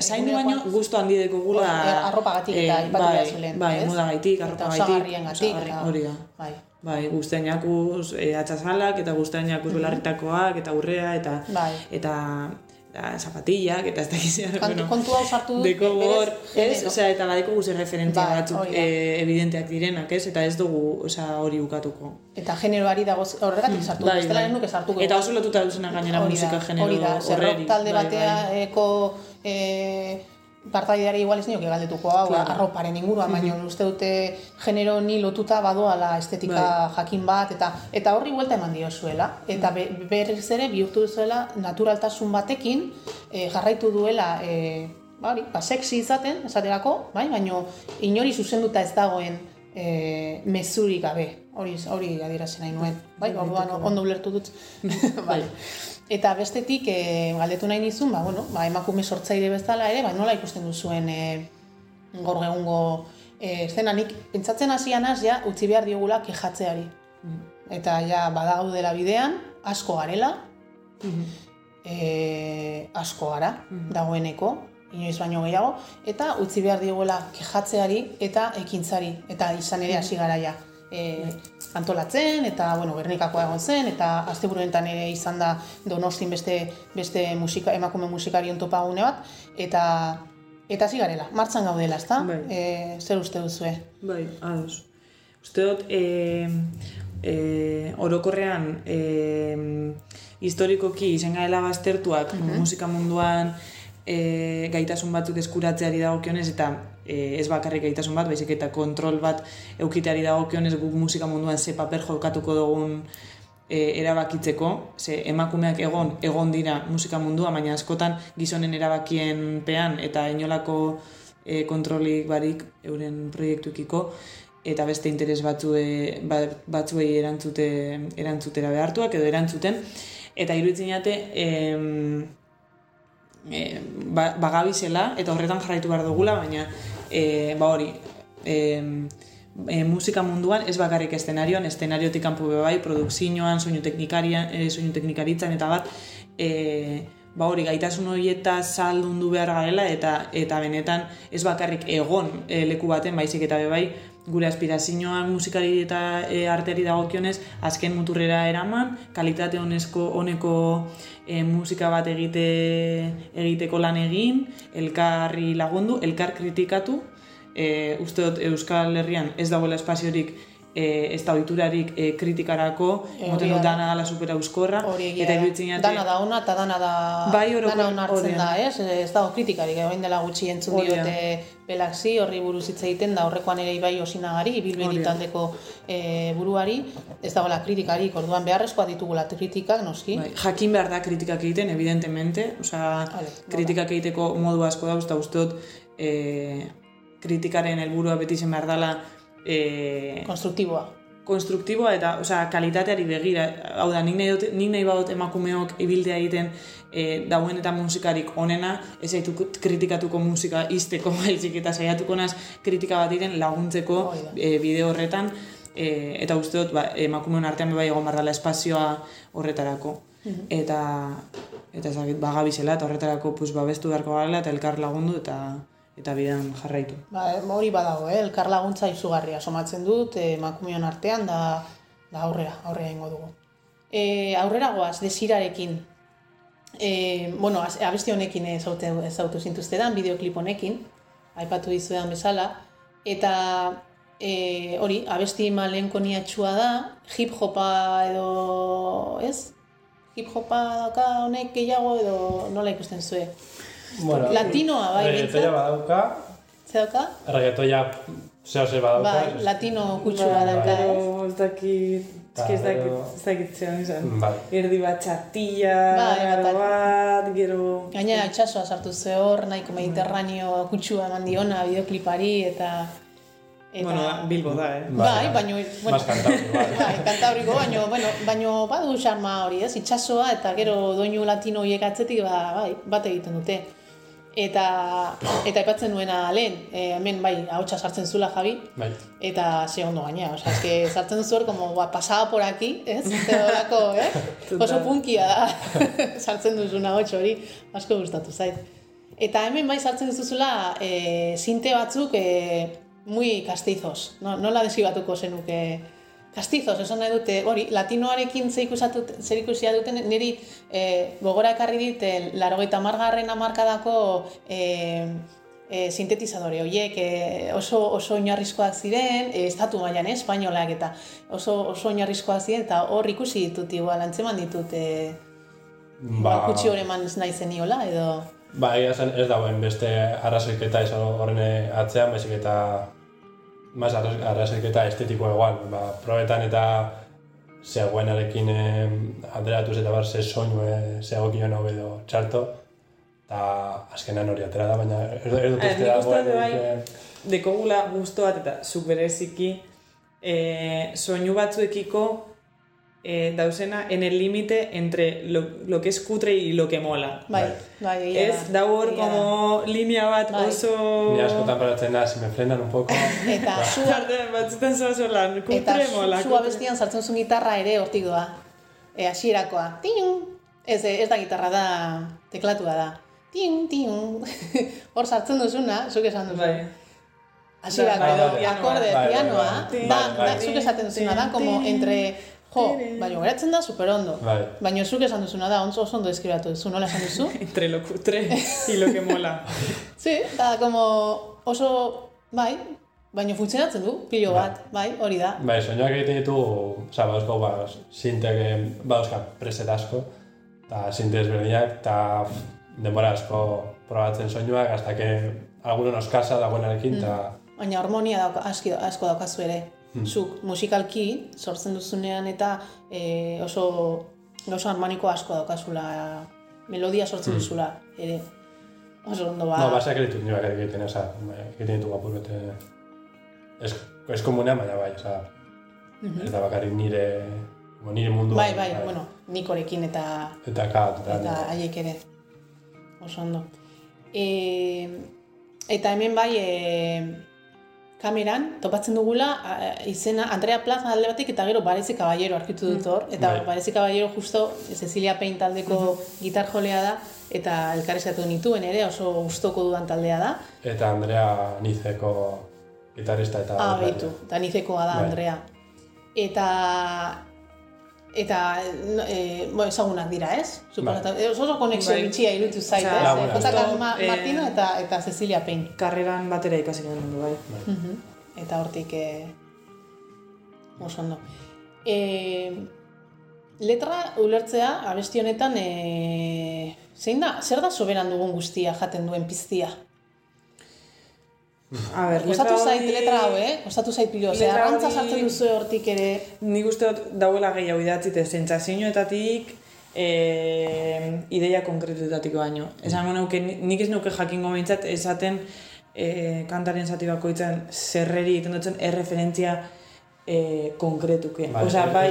zaindu baino gustu handi dekogula... Hor, er, arropagatik eta aipatu bai, Bai, modagaitik, Eta arropagaitik. osagarriengatik, osagarri- eta- Hori da. bai. Bai, guztien jakuz e, atxasalak eta guztien jakuz belarritakoak eta urrea eta Bai. eta da, zapatillak eta ez dakiz Kantu, kontu hau sartu dut, Deko hor, ez, osea, eta badeko guze referentzia Bai, batzuk e, evidenteak direnak, ez, eta ez dugu, osea, hori bukatuko. Eta generoari dago horregatik sartu dut, bestela ez nuke sartuko. Eta oso lotuta duzena gainera musika genero hori da, horreri. talde bai, bateako e, partaideari igual ez nioke galdetuko hau, Claro. arroparen inguruan, baina uste dute genero ni lotuta badoala estetika Bai. jakin bat, eta eta horri buelta eman diozuela. Eta be, berriz ere bihurtu duzuela naturaltasun batekin e, jarraitu duela e, ba, hori, ba, sexy izaten, esaterako, bai? baina inori zuzenduta ez dagoen e, mezurik gabe. Hori, hori adierazen nahi nuen. Bai, orduan ondo ulertu dut. [LAUGHS] bai. Eta bestetik, e, galdetu nahi nizun, ba, bueno, ba, emakume sortzaile bezala ere, ba, nola ikusten duzuen e, gaur egungo e, zenanik, pentsatzen hasianaz ja, utzi behar diogula kejatzeari. Eta ja, badaudela bidean, asko garela, e, asko gara, dagoeneko, inoiz baino gehiago, eta utzi behar dioguela kejatzeari eta ekintzari, eta izan ere hasi gara ja. E, antolatzen, eta bueno, Gernikakoa egon zen, eta asteburuetan ere izan da Donostin beste, beste musika, emakume musikarion topagune bat, eta eta hasi garela, martxan gaudela, ezta? Bai. E, zer uste duzue? Bai, ados. Uste dut, e, e, orokorrean, e, historikoki izan gaela baztertuak musika munduan e, gaitasun batzuk eskuratzeari dagokionez eta e, ez bakarrik gaitasun bat, baizik eta kontrol bat eukiteari dagokionez guk musika munduan ze paper jokatuko dugun e, erabakitzeko, ze emakumeak egon, egon dira musika mundua, baina askotan gizonen erabakien pean eta inolako e, kontrolik barik euren proiektuekiko eta beste interes batzue, ba, batzuei erantzute, erantzutera behartuak edo erantzuten. Eta iruditzen jate em, e, ba, bagabizela eta horretan jarraitu behar dugula, baina e, ba hori e, e, musika munduan ez bakarrik estenarioan, estenariotik kanpo bai, produkzioan, soinu e, soinu teknikaritzan eta bat, e, ba hori gaitasun horieta saldundu behar garela eta eta benetan ez bakarrik egon e, leku baten baizik eta be bai gure aspirazioan musikari eta e, arteari dagokionez azken muturrera eraman, kalitate honezko honeko e, musika bat egite egiteko lan egin, elkarri lagundu, elkar kritikatu, e, uste dut Euskal Herrian ez dagoela espaziorik e, ez da ohiturarik e, kritikarako, moten dut da. dana dala super euskorra, eta iruditzen jate- dana da ona eta dana da Bai, orokor- dana ona hartzen hori da. ez? Ez dago kritikarik, orain dela gutxi entzun diote Belaxi, horri buruz hitz egiten da horrekoan ere ibai osinagari, ibilbedi da. taldeko e, buruari, ez dagoela kritikarik, orduan beharrezkoa ditugula kritikak, noski. Bai, jakin behar da kritikak egiten, evidentemente, osea, kritikak egiteko modu asko eta uste dut, e, kritikaren helburua beti zen behar dela e, Konstruktiboa. konstruktiboa eta osea, kalitateari begira. Hau da, nik nahi, dut, nik nahi badut emakumeok ibiltea egiten e, dauen eta musikarik onena, ez zaitu kritikatuko musika izteko [LAUGHS] baizik eta saiatuko naz kritika bat egiten laguntzeko e, bideo horretan e, eta uste dut ba, emakumeon artean bai egon behar dela espazioa horretarako. Eta eta ezagik bagabizela eta horretarako pues, babestu beharko garela eta elkar lagundu eta eta bidean jarraitu. Ba, hori badago, eh? elkar laguntza izugarria somatzen dut, eh, emakumeon artean, da, da aurrera, aurrera ingo dugu. E, aurrera goaz, desirarekin. E, bueno, abesti honekin ezautu, ezautu zintuztedan, bideoklip honekin, aipatu dizuedan bezala, eta e, hori, abesti malenkoniatxua da, hip-hopa edo, ez? Hip-hopa daka honek gehiago edo nola ikusten zue? Bueno, Latinoa, bai, Reggaetoia behintzat. badauka, Zer dauka? reggaetoia zeo ze badauka. Bai, latino kutsua dauka, ez? Gero, ez dakit, eski ez dakit, ez dakit zean izan. Bai. Erdi bat txatilla, Bai, garo bat- bat, gero... Gainera itxasoa sartu ze hor, nahiko mediterraneo kutsua eman diona bideoklipari eta... eta... Bueno, Bilbo da, eh? Bai, baino, bueno, Mas kantauri, bai. bai, [LAUGHS] baino, bueno, baino badu xarma hori, ez? Itxasoa eta gero doinu latino horiek atzetik, ba, bai, bat egiten dute. Eta, eta aipatzen nuena lehen, e, hemen bai, ahotsa sartzen zula Javi, Bai. eta ze ondo gaina, osea, eske sartzen duzu hor, como, ba, pasaba por aquí, ez? Eta horako, eh? [LAUGHS] Oso punkia da, [LAUGHS] sartzen duzun ahots hori, asko gustatu zait. Eta hemen bai sartzen duzuzula e, sinte batzuk e, muy castizos, no, nola desibatuko zenuke Kastizos, esan nahi dute, hori, latinoarekin zer ikusia duten, niri e, gogora ekarri dit, e, larogeita margarren amarkadako e, e, sintetizadore horiek e, oso, oso oinarrizkoak ziren, e, estatu mailan eh, espainolak eta oso, oso oinarrizkoak ziren, eta hor ikusi ditut, igual, antzeman ditut, e, ba, kutsi hori eman nahi zeniola, edo... Ba, egia zen ez dagoen beste arrazoiketa ez horren atzean, baizik eta mas arrazoiketa estetikoa igual, ba, probetan eta zegoenarekin eh, alderatuz eta bar ze soinu eh, ze egokion hau edo txarto, eta azkenan hori atera da, baina ez, ez dut uste dagoen, bai, eh, dekogula gusto bat eta zuk bereziki eh, soinu batzuekiko eh, dauzena en el límite entre lo, lo que es cutre y lo que mola. Bai, bai, Ez, da hor como linea bat Bai. oso... Ni askotan paratzen da, si me frenan un poco. [LAUGHS] Eta zu, Arte, batzutan zoaz lan, eta kutre mola. zu kutre. abestian sartzen zuen gitarra ere hortik doa. E, hasierakoa. Ting! Ez, ez da gitarra da, teklatua da. Ting, ting. [LAUGHS] Hor sartzen duzuna, zuk esan duzu. Bai. Hasierako Bai, edo bai, akorde, bai, bai, pianoa, bai, da, zuk esaten duzuna da, como entre, jo, baina geratzen da super ondo. Bai. Baina zuk esan duzuna da, oso oso ondo deskribatu duzu, nola esan duzu? [LAUGHS] Entre lo cutre y lo que mola. [LAUGHS] Sí, da, como oso, bai, baina funtzionatzen du, pilo bat, bai, hori da. Bai, soinuak egiten ditu, oza, bauzko, ba, sintek bauzka preset asko, eta sinte ezberdinak, eta denbora asko probatzen soinuak, hasta que alguno nos casa dagoenarekin, eta Baina harmonia dauka, aski, asko daukazu ere. Zuk musikalki sortzen duzunean eta e, oso gauza harmoniko asko daukazula, melodia sortzen duzula ere. Oso ondo ba. no, basak ditut nioak egiten, oza, egiten ditu apur bete, ez, ez komunean, baina bai, oza, ez da bakarrik nire, nire mundu. bai, bai, bueno, nikorekin eta Eta kat, eta, eta haiek ere. Oso ondo. E, eta hemen bai, e, kameran, topatzen dugula, a- izena Andrea Plaza alde batik eta gero Barezi Caballero arkitu dut hor. Eta Bai. Barezi Caballero justo Cecilia Pein taldeko gitar jolea da, eta elkarrizatu nituen ere, oso gustoko dudan taldea da. eta Andrea Nizeko gitarista eta... Ah, beitu, eta nizekoa da Bai. Andrea. Eta eta e, bo, ezagunak dira, ez? Suposatu, Bai. oso oso konexio Bai. bitxia iruditu zait, ez? lagunak. Jota Carlos Ma- Eh, Martino eta eta Cecilia Pein. Karreran batera ikasi genuen bai. Mhm. Eta hortik e, oso ondo. E, letra ulertzea abesti honetan e, zein da, zer da soberan dugun guztia jaten duen piztia? A ber, letra zait hori- letra hau, eh? Kostatu zait pilo. Letra arrantza sartzen duzu hortik ere. Nik uste dut dauela gehiago idatzite zentzazioetatik e, ideia konkretuetatik baino. Esango nuke, ni- nik ez nuke jakingo behintzat esaten e, kantaren zati bakoitzan zerreri egiten dutzen erreferentzia e, konkretuke. Bai, Osea, ez bai,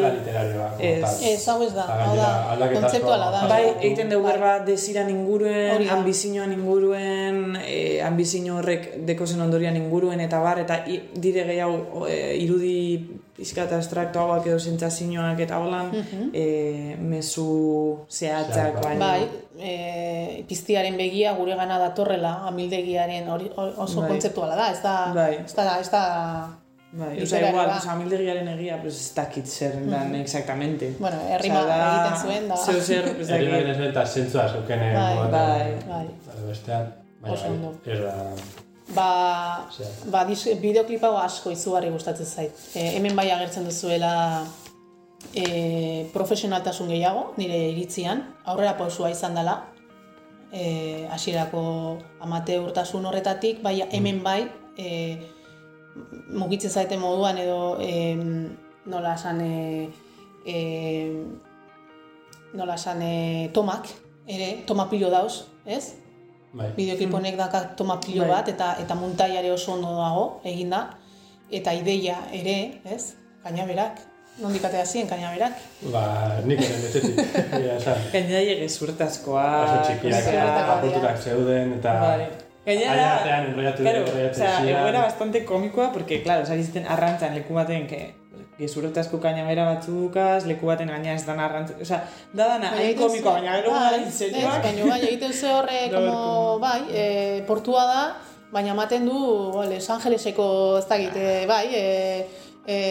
ez. hau ez da, hau da, kontzeptuala da. Bai, egiten dugu berba desiran inguruen, ambizioan inguruen, e, ambizio horrek dekozen ondorian inguruen eta bar, eta i, dire gehiago e, irudi pixka eta abstraktoagoak edo sentsazioak eta holan, e, mezu zehatzak Zehatzak. baina. Bai, e, piztiaren begia gure gana datorrela, amildegiaren hori, oso Bai. kontzeptuala da, ez da, Bai. ez da, ez da, Bai, oza, igual, oza, amildegiaren egia, pues ez dakit zer dan exactamente. bueno, errima Osea, da- egiten zuen da. Zeu zer, ez dakit. baina eta zentzua zukene Bai, moduan, bai. Bai. edo bestean, baina bai, ez da... Ba, Osea. ba bideoklipa asko izugarri gustatzen zait. E, hemen bai agertzen duzuela e, profesionaltasun gehiago, nire iritzian, aurrera pausua izan dela, e, hasierako amateurtasun horretatik, bai hemen bai, e, mugitzen zaite moduan edo e, nola esan e, e, nola esan e, tomak, ere, toma pilo dauz, ez? Bai. Bideoklip honek daka toma pilo Bai. bat eta eta muntaia ere oso ondo dago eginda eta ideia ere, ez? Gaina berak nondik atea ziren kainaberak. Ba, nik ere betetik. [LAUGHS] Egia esan. Gainera gezurtazkoa. Oso txikiak, apurturak zeuden, eta... Vale. Gainera, Aia artean enrollatu claro, enrollatu o sea, ziren. egoera bastante komikoa, porque, claro, sari ziten arrantzan leku baten, que gezurretazko kainamera batzukaz, leku baten gaina ez dan arrantzan, o sea, da dana, hain komikoa, baina gero bai, bai, serioak. baina bai, egiten ze horre, [LAUGHS] como, bai, e, portua da, baina ematen du, bo, Los Angeleseko, ez dakit, e, bai, e, e,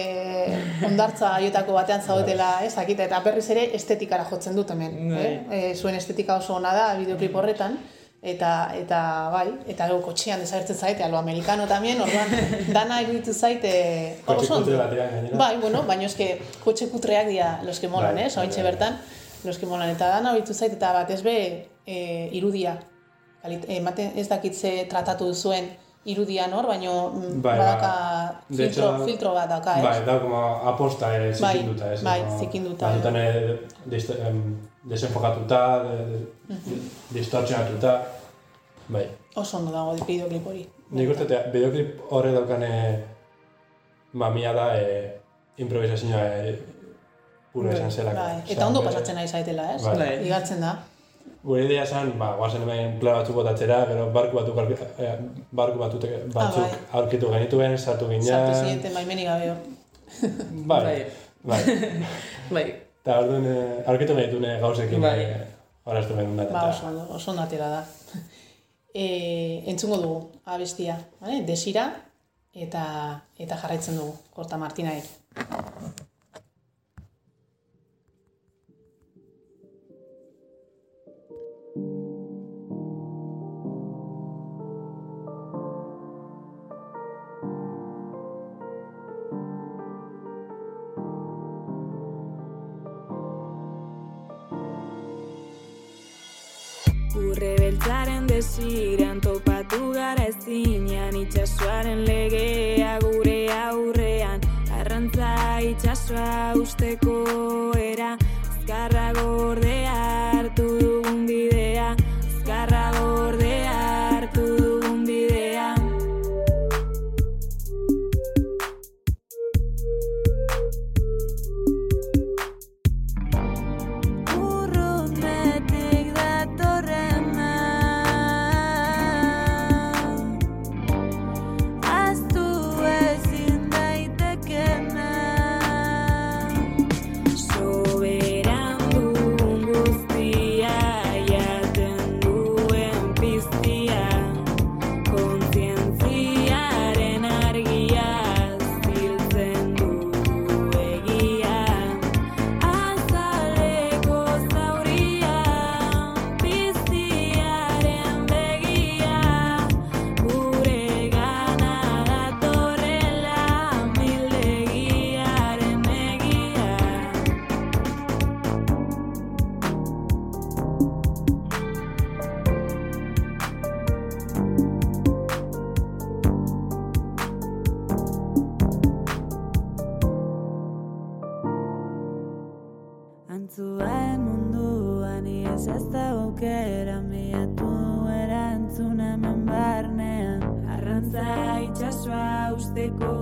ondartza haietako batean zaudetela, ez dakit, eta berriz ere estetikara jotzen dut hemen. Bai. Eh? E, zuen estetika oso ona da, bideoklip horretan, eta, eta bai, eta gero kotxean desagertzen zaite, alo amerikano tamien, orduan, [LAUGHS] dana egitu zaite, Kotxe oso ondo. kutre batean gainera. Bai, bueno, baina eske kotxe kutreak dira los que molan, Bai, eh? Ointxe bai, bai. bertan, los que molan. Eta dana horitu zait, eta batez be, e, irudia. Kalit, ematen ez dakit ze tratatu duzuen irudian hor, baina mm, Bai, badaka ba, filtro, hecho, filtro bat dauka, ez? Bai, da, como aposta eh, Bai, zikinduta, ez? bai, zikinduta, eh, dist, em, desenfokatuta, de, de, distortzionatuta, bai. Oso ondo dago bideoklip hori. Nik uste, te- bideoklip horre daukane mamia da e, improvisazioa e, pura esan zelako. Bai, eta ondo pasatzen nahi zaitela, ez? Bai. Bai. Igartzen da. Gure idea esan, ba, guazen hemen plan batzuk botatzera, gero barku batzuk, eh, barku batzuk, batzuk bai. aurkitu genituen, sartu ginen. Sartu zineten baimenik gabe hor. Bai, bai. Bai. [LAUGHS] Eta orduan, eh, aurkitu eh, gauzekin, Bai. eh, horaztu genuen da. Ba, eta- oso ondo, oso ondo atera da. [LAUGHS] E, entzungo dugu abestia, vale? desira eta eta jarraitzen dugu Korta Martinaek. Beltzaren desiran topatu gara ezinean itxasoaren legea gure aurrean. Arrantza itxasoa usteko era Azkarra gordea hartu dugun bidea Antzuen munduan iez ez da aukera Miatu erantzun hemen barnean Arrantza itxasoa usteko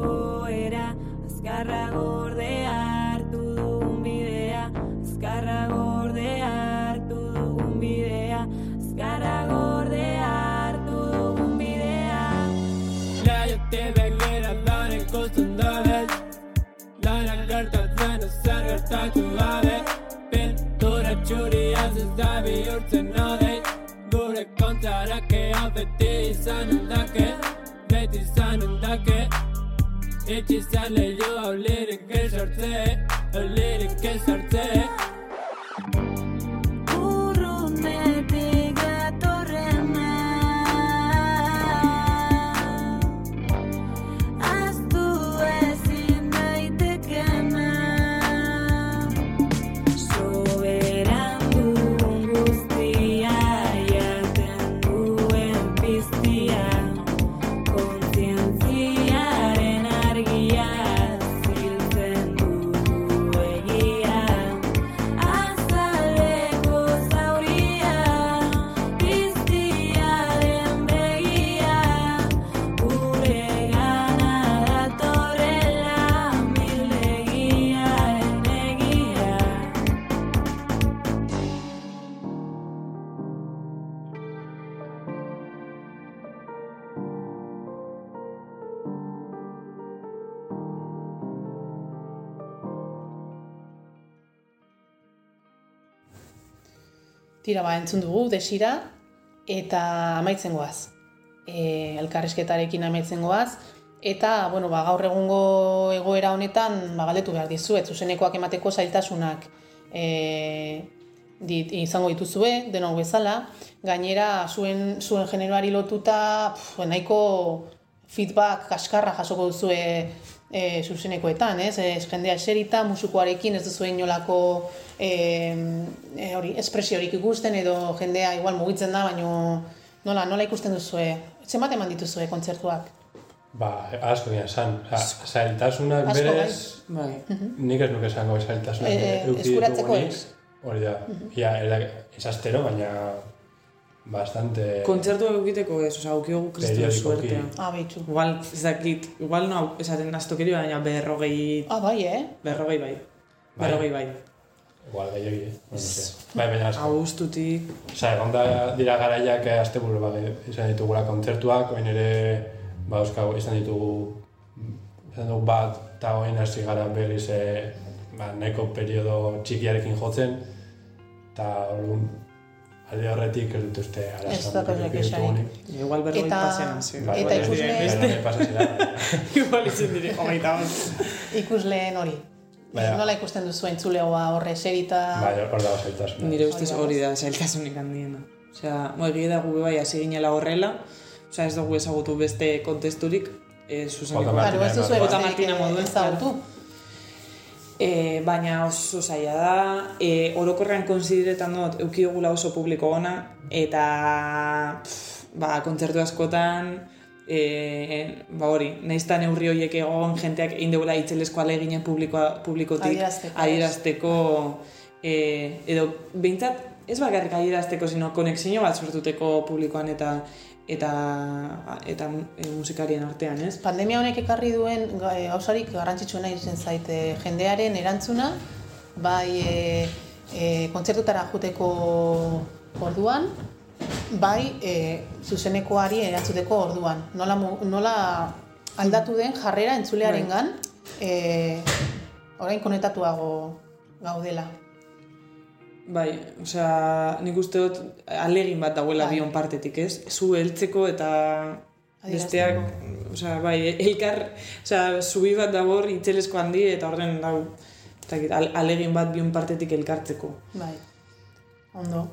era Azkarra gordea hartu dugun bidea Azkarra gordea hartu dugun bidea Azkarra gordea hartu dugun bidea Leiotik begira lan ikusten dut Lanak gertatzen ezer gertatu gabe Pintura txuriaz ez da bihurtzen odei Gure kontrarakea beti izan ondake. Beti izan ondake. Itxi izan lehiu hau lirik ezartze Hau lirik ezartze Tira ba, entzun dugu, desira, eta amaitzen goaz. E, elkarrizketarekin amaitzen goaz, eta, bueno, ba, gaur egungo egoera honetan, ba, galdetu behar dizuet, zuzenekoak emateko zailtasunak e, dit, izango dituzue, denok bezala, gainera zuen, zuen generoari lotuta, pf, nahiko feedback kaskarra jasoko duzue e, zuzenekoetan, ez? Ez jendea eserita, musikoarekin ez duzu inolako e, e, hori, espresiorik ikusten edo jendea igual mugitzen da, baino nola, nola ikusten duzue? Zenbat eman dituzue kontzertuak? Ba, asko dira. Osa, zailtasunak Asko, berez, Bai. nik ez nuke esango zailtasunak Eh, eh, eduki eskuratzeko ez. Hori da. Ia, era, ez astero, baina bastante... Kontzertu egiteko ez, oza, aukiogu kriston Periodikoki. suertea. Ah, behitxu. Igual, ez dakit, igual no, esaten astokerio, baina berrogei, Ah, bai, eh? berrogei bai. Bai. Berrogei bai. Igual, gehiagi, eh? No sé. Bai, baina asko. Augustutik, Osa, egon da dira garaiak eh, azte buru ba, izan ditugula kontzertuak, oin ere, ba, euskau, izan ditugu, izan dugu bat, eta oin hasi gara berriz, e, ba, neko periodo txikiarekin jotzen, eta orduan, alde horretik ez dut uste igual berrogei Eta- pasean, sí. Bai, Eta bai, ikusle- pasa zera. [LAUGHS] igual izen dire, hogeita. Ikusleen hori. Baina- Nola ikusten duzu entzulegoa horre eserita? Bai, hor dago zailtasuna. Nire ustez Hori da, zailtasunik handiena. Osea, mo, egia da gu bai hasi ginela horrela, osea, ez dugu ezagutu beste kontesturik, e, ez duzu Martina Jota besterik Martina moduen, ezagutu. E, baina oso zaila da, e, orokorrean konsideretan dut eukiogula oso publiko ona, eta pff, ba, kontzertu askotan, e, ba hori, naizta neurri horiek egon, jenteak egin dugula itzelesko aleginen publikoa, publikotik adierazteko, e, edo behintzat, ez bakarrik adierazteko, sino konexio bat sortuteko publikoan eta eta eta e, musikarien artean, ez? Pandemia honek ekarri duen ga- e, gauzarik garrantzitsuena izen zaite jendearen erantzuna, bai e, e, kontzertutara joteko orduan, bai e, zuzenekoari erantzuteko orduan. Nola, nola aldatu den jarrera entzulearengan, e, orain konetatuago gaudela. Bai, osea, nik uste dut alegin bat dagoela Bai. bion partetik, ez? Zu heltzeko eta besteak, osea, bai, elkar, osea, zubi bat dabor itzelesko handi eta horren dau, al- alegin bat bion partetik elkartzeko. Bai, ondo.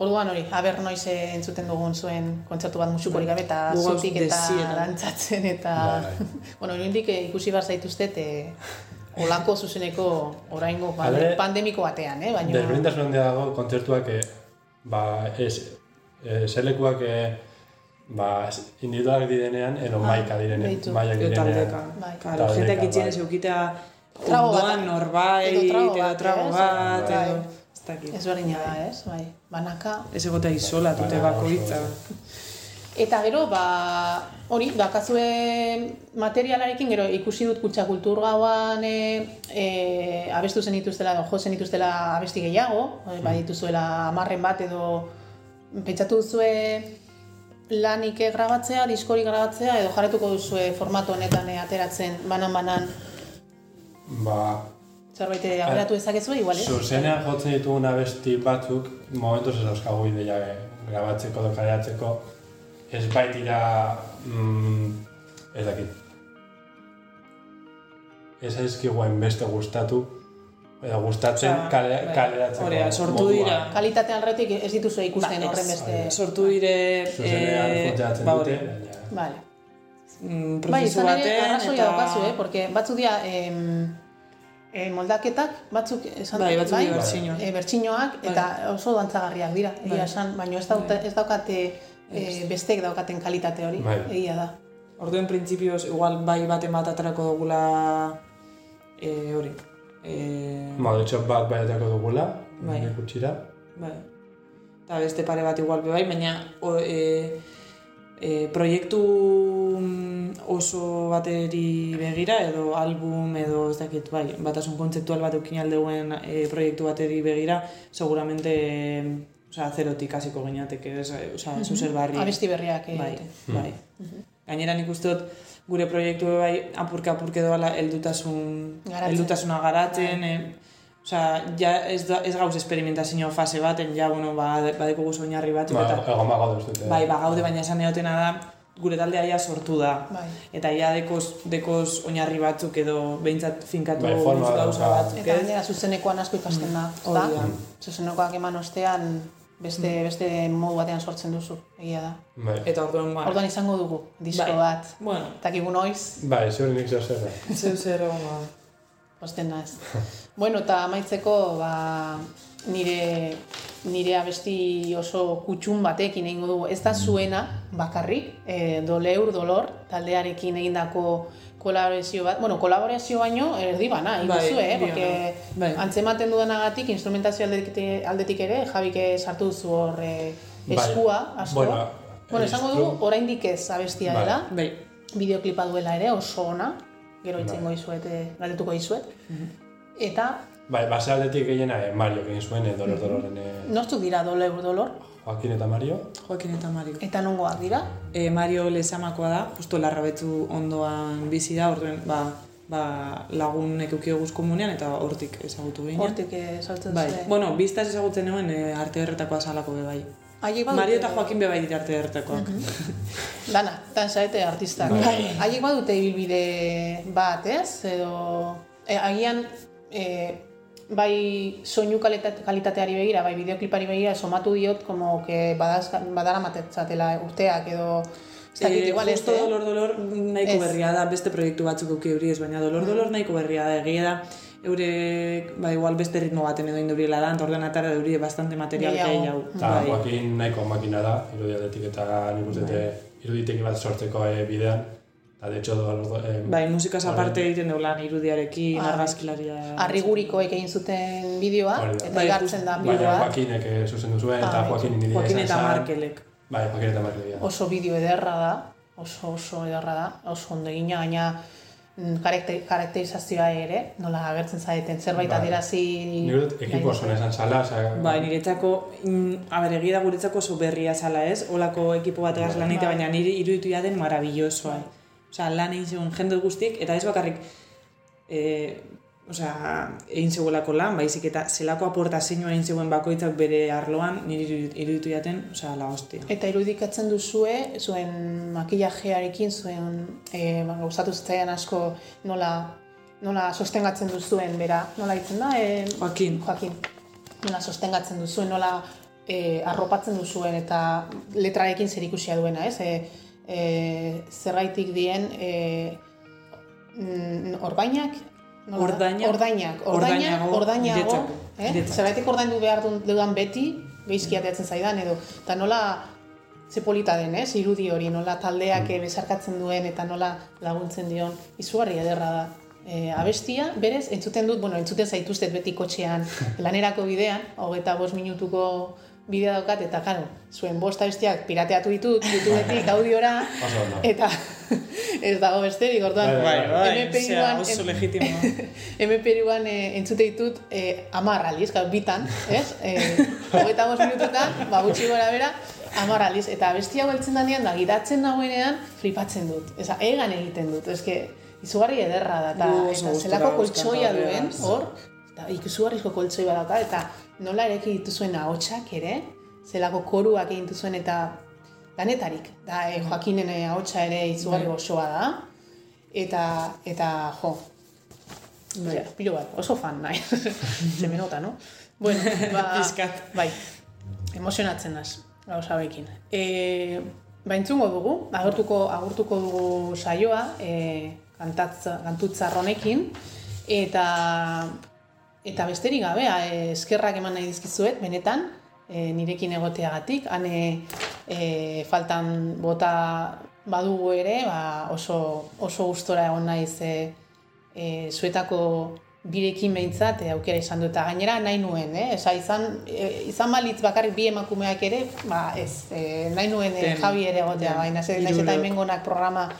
Orduan hori, aber noiz entzuten dugun zuen kontzertu bat musikorik gabe eta zutik eta dantzatzen eta... Bai. [LAUGHS] bueno, hori ikusi bar zaituztet eh, olako zuzeneko oraingo pande- Alere- pandemiko batean, eh? Baina, Desberdintasun handia dago kontzertuak, eh, ba, ez, eh, zelekuak, eh, ba, individualak direnean, edo Ah, maika direnean, beitu. maiak Edo direnean. taldeka. Bai. Claro, jenteak itxien bai. ez eukitea Trago bat. ondoan norbait, Edo trago bat, bat, Bai. edo... Ez dakit. ez berdina da, ez? Bai, banaka. Ez egotea isolatute Bai, bakoitza. oso- Eta gero, ba, hori, dakazue materialarekin, gero ikusi dut kutsa kultur gauan e, e, abestu zen dituztela, edo jo zen dituztela abesti gehiago, mm. ba, dituzuela amarren bat edo pentsatu duzue lanik grabatzea, diskorik grabatzea, edo jarretuko duzue formatu honetan e, ateratzen banan-banan Ba, zerbait aurreratu dezakezue, igual, ez? zuzenean jotzen ditugun abesti batzuk, momentuz ez dauzkagu ideia eh, grabatzeko edo kaleatzeko, ez baitira, mm, ez dakit, ez aizkiguen beste gustatu, edo gustatzen Osea, kale, bai. kaleratzeko Hori da, sortu moduan. dira. Kalitate alretik ez dituzue ikusten Ba, horren beste... Sortu dire... Zuzenean eh, ba, dute. Vale. mm, Bai, izan ere, arrazoia daukazu, eh? Porque batzuk dira, em, eh, moldaketak, batzuk esan Bai, batzuk dira bertsinoak. eh, bertsinoak, eta oso dantzagarriak dira, Bai. esan, baina ez, dauta, ez daukate eh, bestek daukaten kalitate hori, Bai. egia da. Orduen printzipioz, igual bai bat aterako dugula eh, hori. Eh, Ba, de hecho, bat baietako dugula, Bai. bai. gutxira. bai. Eta beste pare bat igual bai, baina o, e, e, proiektu mm, oso bateri begira edo album edo ez dakit bai, batasun kontzeptual bat eukin aldeuen e, proiektu bateri begira, seguramente osea, zerotik hasiko gineateke, ez, osea, zuzer barri. Abesti berriak eh, Bai, egiten. bai. Gainera nik uste dut gure proiektu bai apurka apurke doala heldutasun Garatzen. heldutasuna garatzen, e, Osea, ja ez, da, ez gauz esperimentazio fase baten, ja, bueno, ba, badeko guz oinarri batzuk, Ba, eta egon bago dut dute. bai, ba, gaude, baina esan eotena da, gure taldea ja sortu da. Bai. Eta ja dekoz, dekoz oinarri batzuk edo behintzat finkatu Bai, forma gauza batzuk, Eta gainera zuzenekoan asko ikasten da, da. Zuzenekoak eman ostean beste, beste modu batean sortzen duzu, egia da. Bai, Eta orduan, ba, Orduan izango dugu, disko Bai. bat. bueno, Eta kigu noiz, bai, ziur nik zer zer. zeu zer ba, posten naiz. [LAUGHS] bueno, eta amaitzeko, ba, nire, nire abesti oso kutxun batekin egingo dugu. Ez da zuena bakarrik, e, doleur, dolor, taldearekin egindako kolaborazio bat, bueno, kolaborazio baino erdi bana, Bai, iguzu, eh? Porque. Bai. antzematen dudanagatik, instrumentazio aldetik, aldetik ere, Jabik sartu duzu hor eh, Bai. eskua, asko. Bueno, bueno, esango dugu, oraindik ez abestia Bai. dela, bai, bideoklipa duela ere oso ona, gero itzengo Bai. dizuet, eh, galdetuko dizuet. Eta Bai, base aldetik gehiena eh, Mario egin zuen, eh, dolor doloren eh, nortzuk dira doleur dolor, Joaquin eta Mario. Joaquin eta Mario. eta nongoak dira. E, Mario lezamakoa da, justo larrabetzu ondoan bizi da, orduen, ba, ba, lagunek eukio guz komunean eta hortik ezagutu ginen. Hortik eh, saltzen Bai, zuen. bueno, biztaz ezagutzen nuen e, arte erretakoa salako be bai. Haiek badute- Mario eta Joaquin be bai dira arte erretakoak. Dana, [LAUGHS] dan zaete artistak. Bai. Haiek badute ibilbide bat, ez? Edo, e, agian, e, bai soinu kalitate, kalitateari begira, bai bideoklipari begira, somatu diot, como que badaz, badara matetzatela urteak edo, ez dakit, Eh, igual ez, justo eh? dolor dolor nahiko Ez. berria da, beste proiektu batzuk euki euri ez, baina dolor dolor nahiko berria da, egia da, eurek, ba, igual beste ritmo baten edo induriela da, eta orduan atara euri bastante material Gehiago. Eta Bai. Joaquin nahiko makina da, irudi aldetik eta nik uste dute iruditeki bat sortzeko eh, bidean. Eta de hecho, eh, Bai, musikaz orain- aparte egiten dugu lan irudiarekin, Ah, argazkilaria... Arrigurikoek egin zuten bideoa, eta Bai, igartzen da bideoa. Eh, zuzendu zuen, eta Ah, Joaquin nire Joaquin izan eta zen. Markelek. Bai, Joaquin eta Markel. ja. oso bideo ederra da, oso oso ederra da, oso ondo egina, gaina mm, karakter, karakterizazioa ere, nola agertzen zaeten, zerbait Bai. adierazi... Nik dut ekipo oso esan zala, osea... Bai, niretzako, mm, a ber, egia da guretzako oso berria zala ez, olako ekipo bat egaz lan egitea, baina nire iruditu jaten marabillosoa. Osea, lan egin zegoen jende guztiek, eta ez bakarrik, e, osea, egin zegoelako lan, baizik eta zelako aportazioa egin zegoen bakoitzak bere arloan, nire iruditu- jaten, osea, la hostia. Eta irudikatzen duzue, zuen makillajearekin, zuen e, ba, gauzatu zitzaidan asko nola, nola sostengatzen duzuen, bera, nola ditzen da? E, Joaquin. Joaquin. Nola sostengatzen duzuen, nola e, arropatzen duzuen eta letrarekin zer ikusia duena, ez? E, e, zergaitik dien e, mm, orbainak? Nola da? Ordaina- Ordainak. Ordainak, ordainago, Eh? Zergaitik ordaindu behar dudan beti, geizki ateatzen zaidan, edo. Eta nola ze polita den, ez? Irudi hori, nola taldeak mm. besarkatzen duen eta nola laguntzen dion. Izugarri ederra da. E, abestia, berez, entzuten dut, bueno, entzuten zaituztet beti kotxean [LAUGHS] lanerako bidean, hogeita bost minutuko bidea daukat, eta karo, zuen bost abestiak pirateatu ditut, YouTubetik audiora, Oso ondo. eta [LAUGHS] ez dago besterik, orduan, Bai, bai, MP1 oso legitimoa. [LAUGHS] MP1 e, entzute ditut e, amar aliz, gau, bitan, ez? E, hogeita bost minututan, ba, gutxi gora bera, amar aliz. Eta abesti hau heltzen danean, da, gidatzen nagoenean, flipatzen dut. Eza, egan egiten dut. Ez que, izugarri ederra da, eta, eta zelako koltsoia duen, hor, eta izugarrizko koltsoi bat dauka, eta nola ereki dituzuen ahotsak ere, zelako koruak egin dituzuen eta danetarik. Da, e, Joakinen eh, ahotsa ere izugarri Bai. osoa da. Eta, eta, jo, Bai. Ja, pilo bat, oso fan nahi. [LAUGHS] Se me nota, no? Bueno, ba, [LAUGHS] Pizkat. bai, emozionatzen naz, gauza bekin. E, ba, entzungo dugu, agurtuko, agurtuko dugu saioa, e, kantatza, kantutzar honekin, eta, eta besterik gabe, e, eskerrak eman nahi dizkizuet, benetan, e, nirekin egoteagatik, hane e, faltan bota badugu ere, ba, oso, oso gustora egon naiz e, e, zuetako birekin behintzat e, aukera izan dut. Eta gainera nahi nuen, eh? Esa, izan, e, izan balitz bakarrik bi emakumeak ere, ba ez, e, nahi nuen e, Javi ere egotea, baina ze, naiz eta hemengonak programa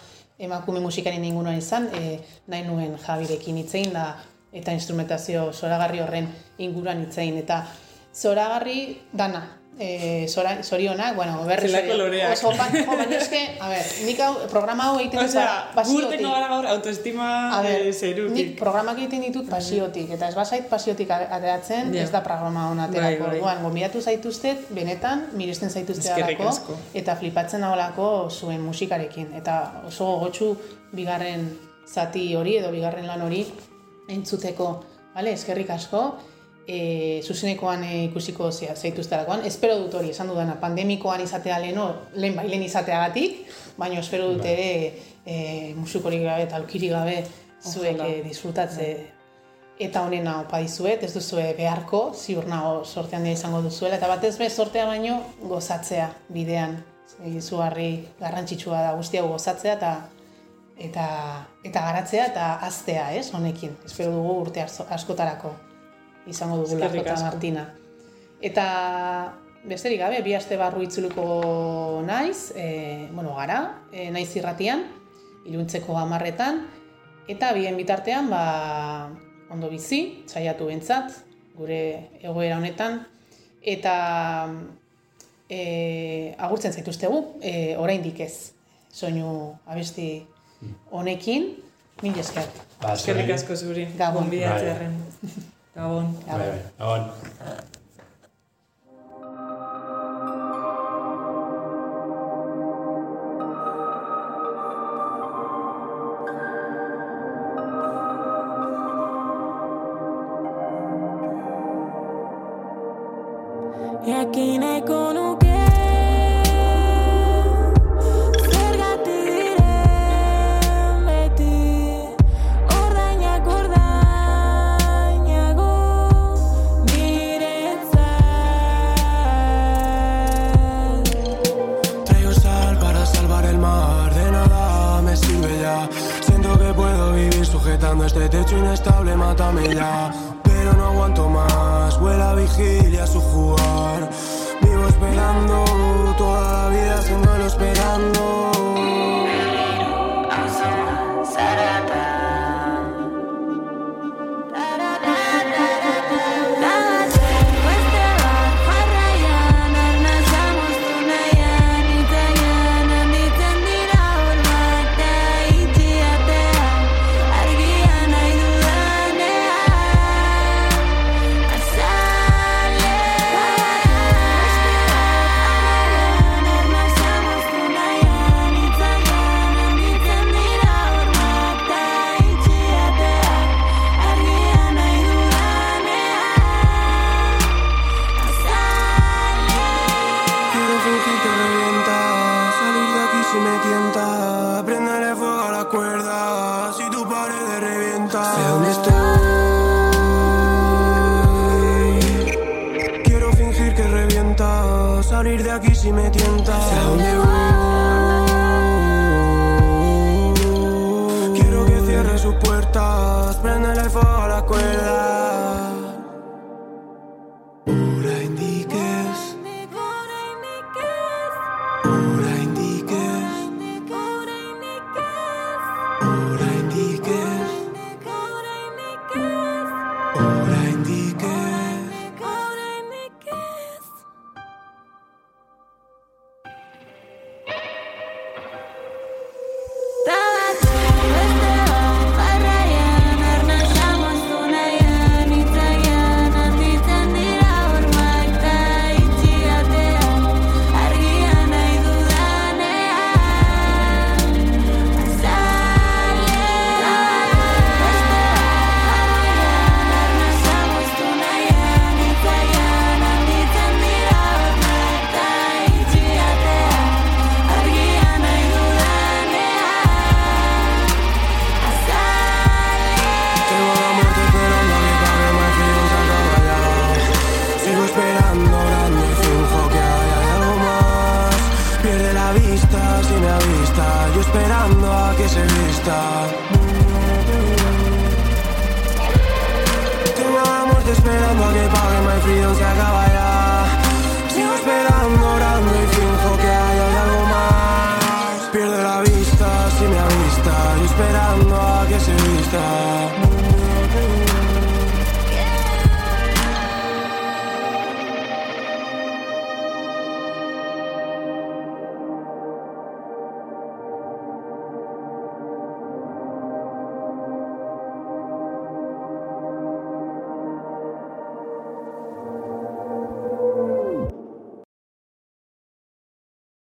emakume musikaren inguruan izan, e, nahi nuen Javirekin hitzein da, eta instrumentazio zoragarri horren inguruan hitzein. Eta zoragarri dana, e, zora, zorionak, bueno, Zelako loreak. Oso, ba, jo, baina eske, a ber, nik hau, programa hau egiten dut pasiotik. gara gaur autoestima A ber, zerutik. nik programak egiten ditut pasiotik, eta ez bazait pasiotik ateratzen, Ja. ez da programa hona Bai, aterako. bai. Orduan, gombidatu zaituztet, benetan, miresten zaituzte alako, eta flipatzen naholako zuen musikarekin. Eta oso gogotsu bigarren zati hori edo bigarren lan hori entzuteko. Vale, eskerrik asko. E, zuzenekoan e, ikusiko zea, zaituzterakoan. Espero dut hori, esan dudana, pandemikoan izatea leheno, lehen bai lehen izateagatik, baina espero dut Bai. ere e, musikorik gabe eta aukiri gabe zuek e, disfrutatze eta honena opa dizuet, ez duzue beharko, ziur nago sorte handia izango duzuela, eta batez be sortea baino gozatzea bidean. Izugarri garrantzitsua da guzti hau gozatzea eta eta eta garatzea eta haztea, ez, honekin. Espero dugu urte asko- askotarako izango dugula Jota. Martina. Eta besterik gabe, bi aste barru itzuliko naiz, e, bueno, gara, e, naiz irratian, iluntzeko hamarretan, eta bien bitartean, ba, ondo bizi, saiatu bentzat, gure egoera honetan, eta e, agurtzen zaituztegu, e, oraindik ez, soinu abesti honekin, mil esker. Ba, Eskerrik asko zuri, Gabon. gonbidatzearen. Gabon. Bai, bai. Gabon.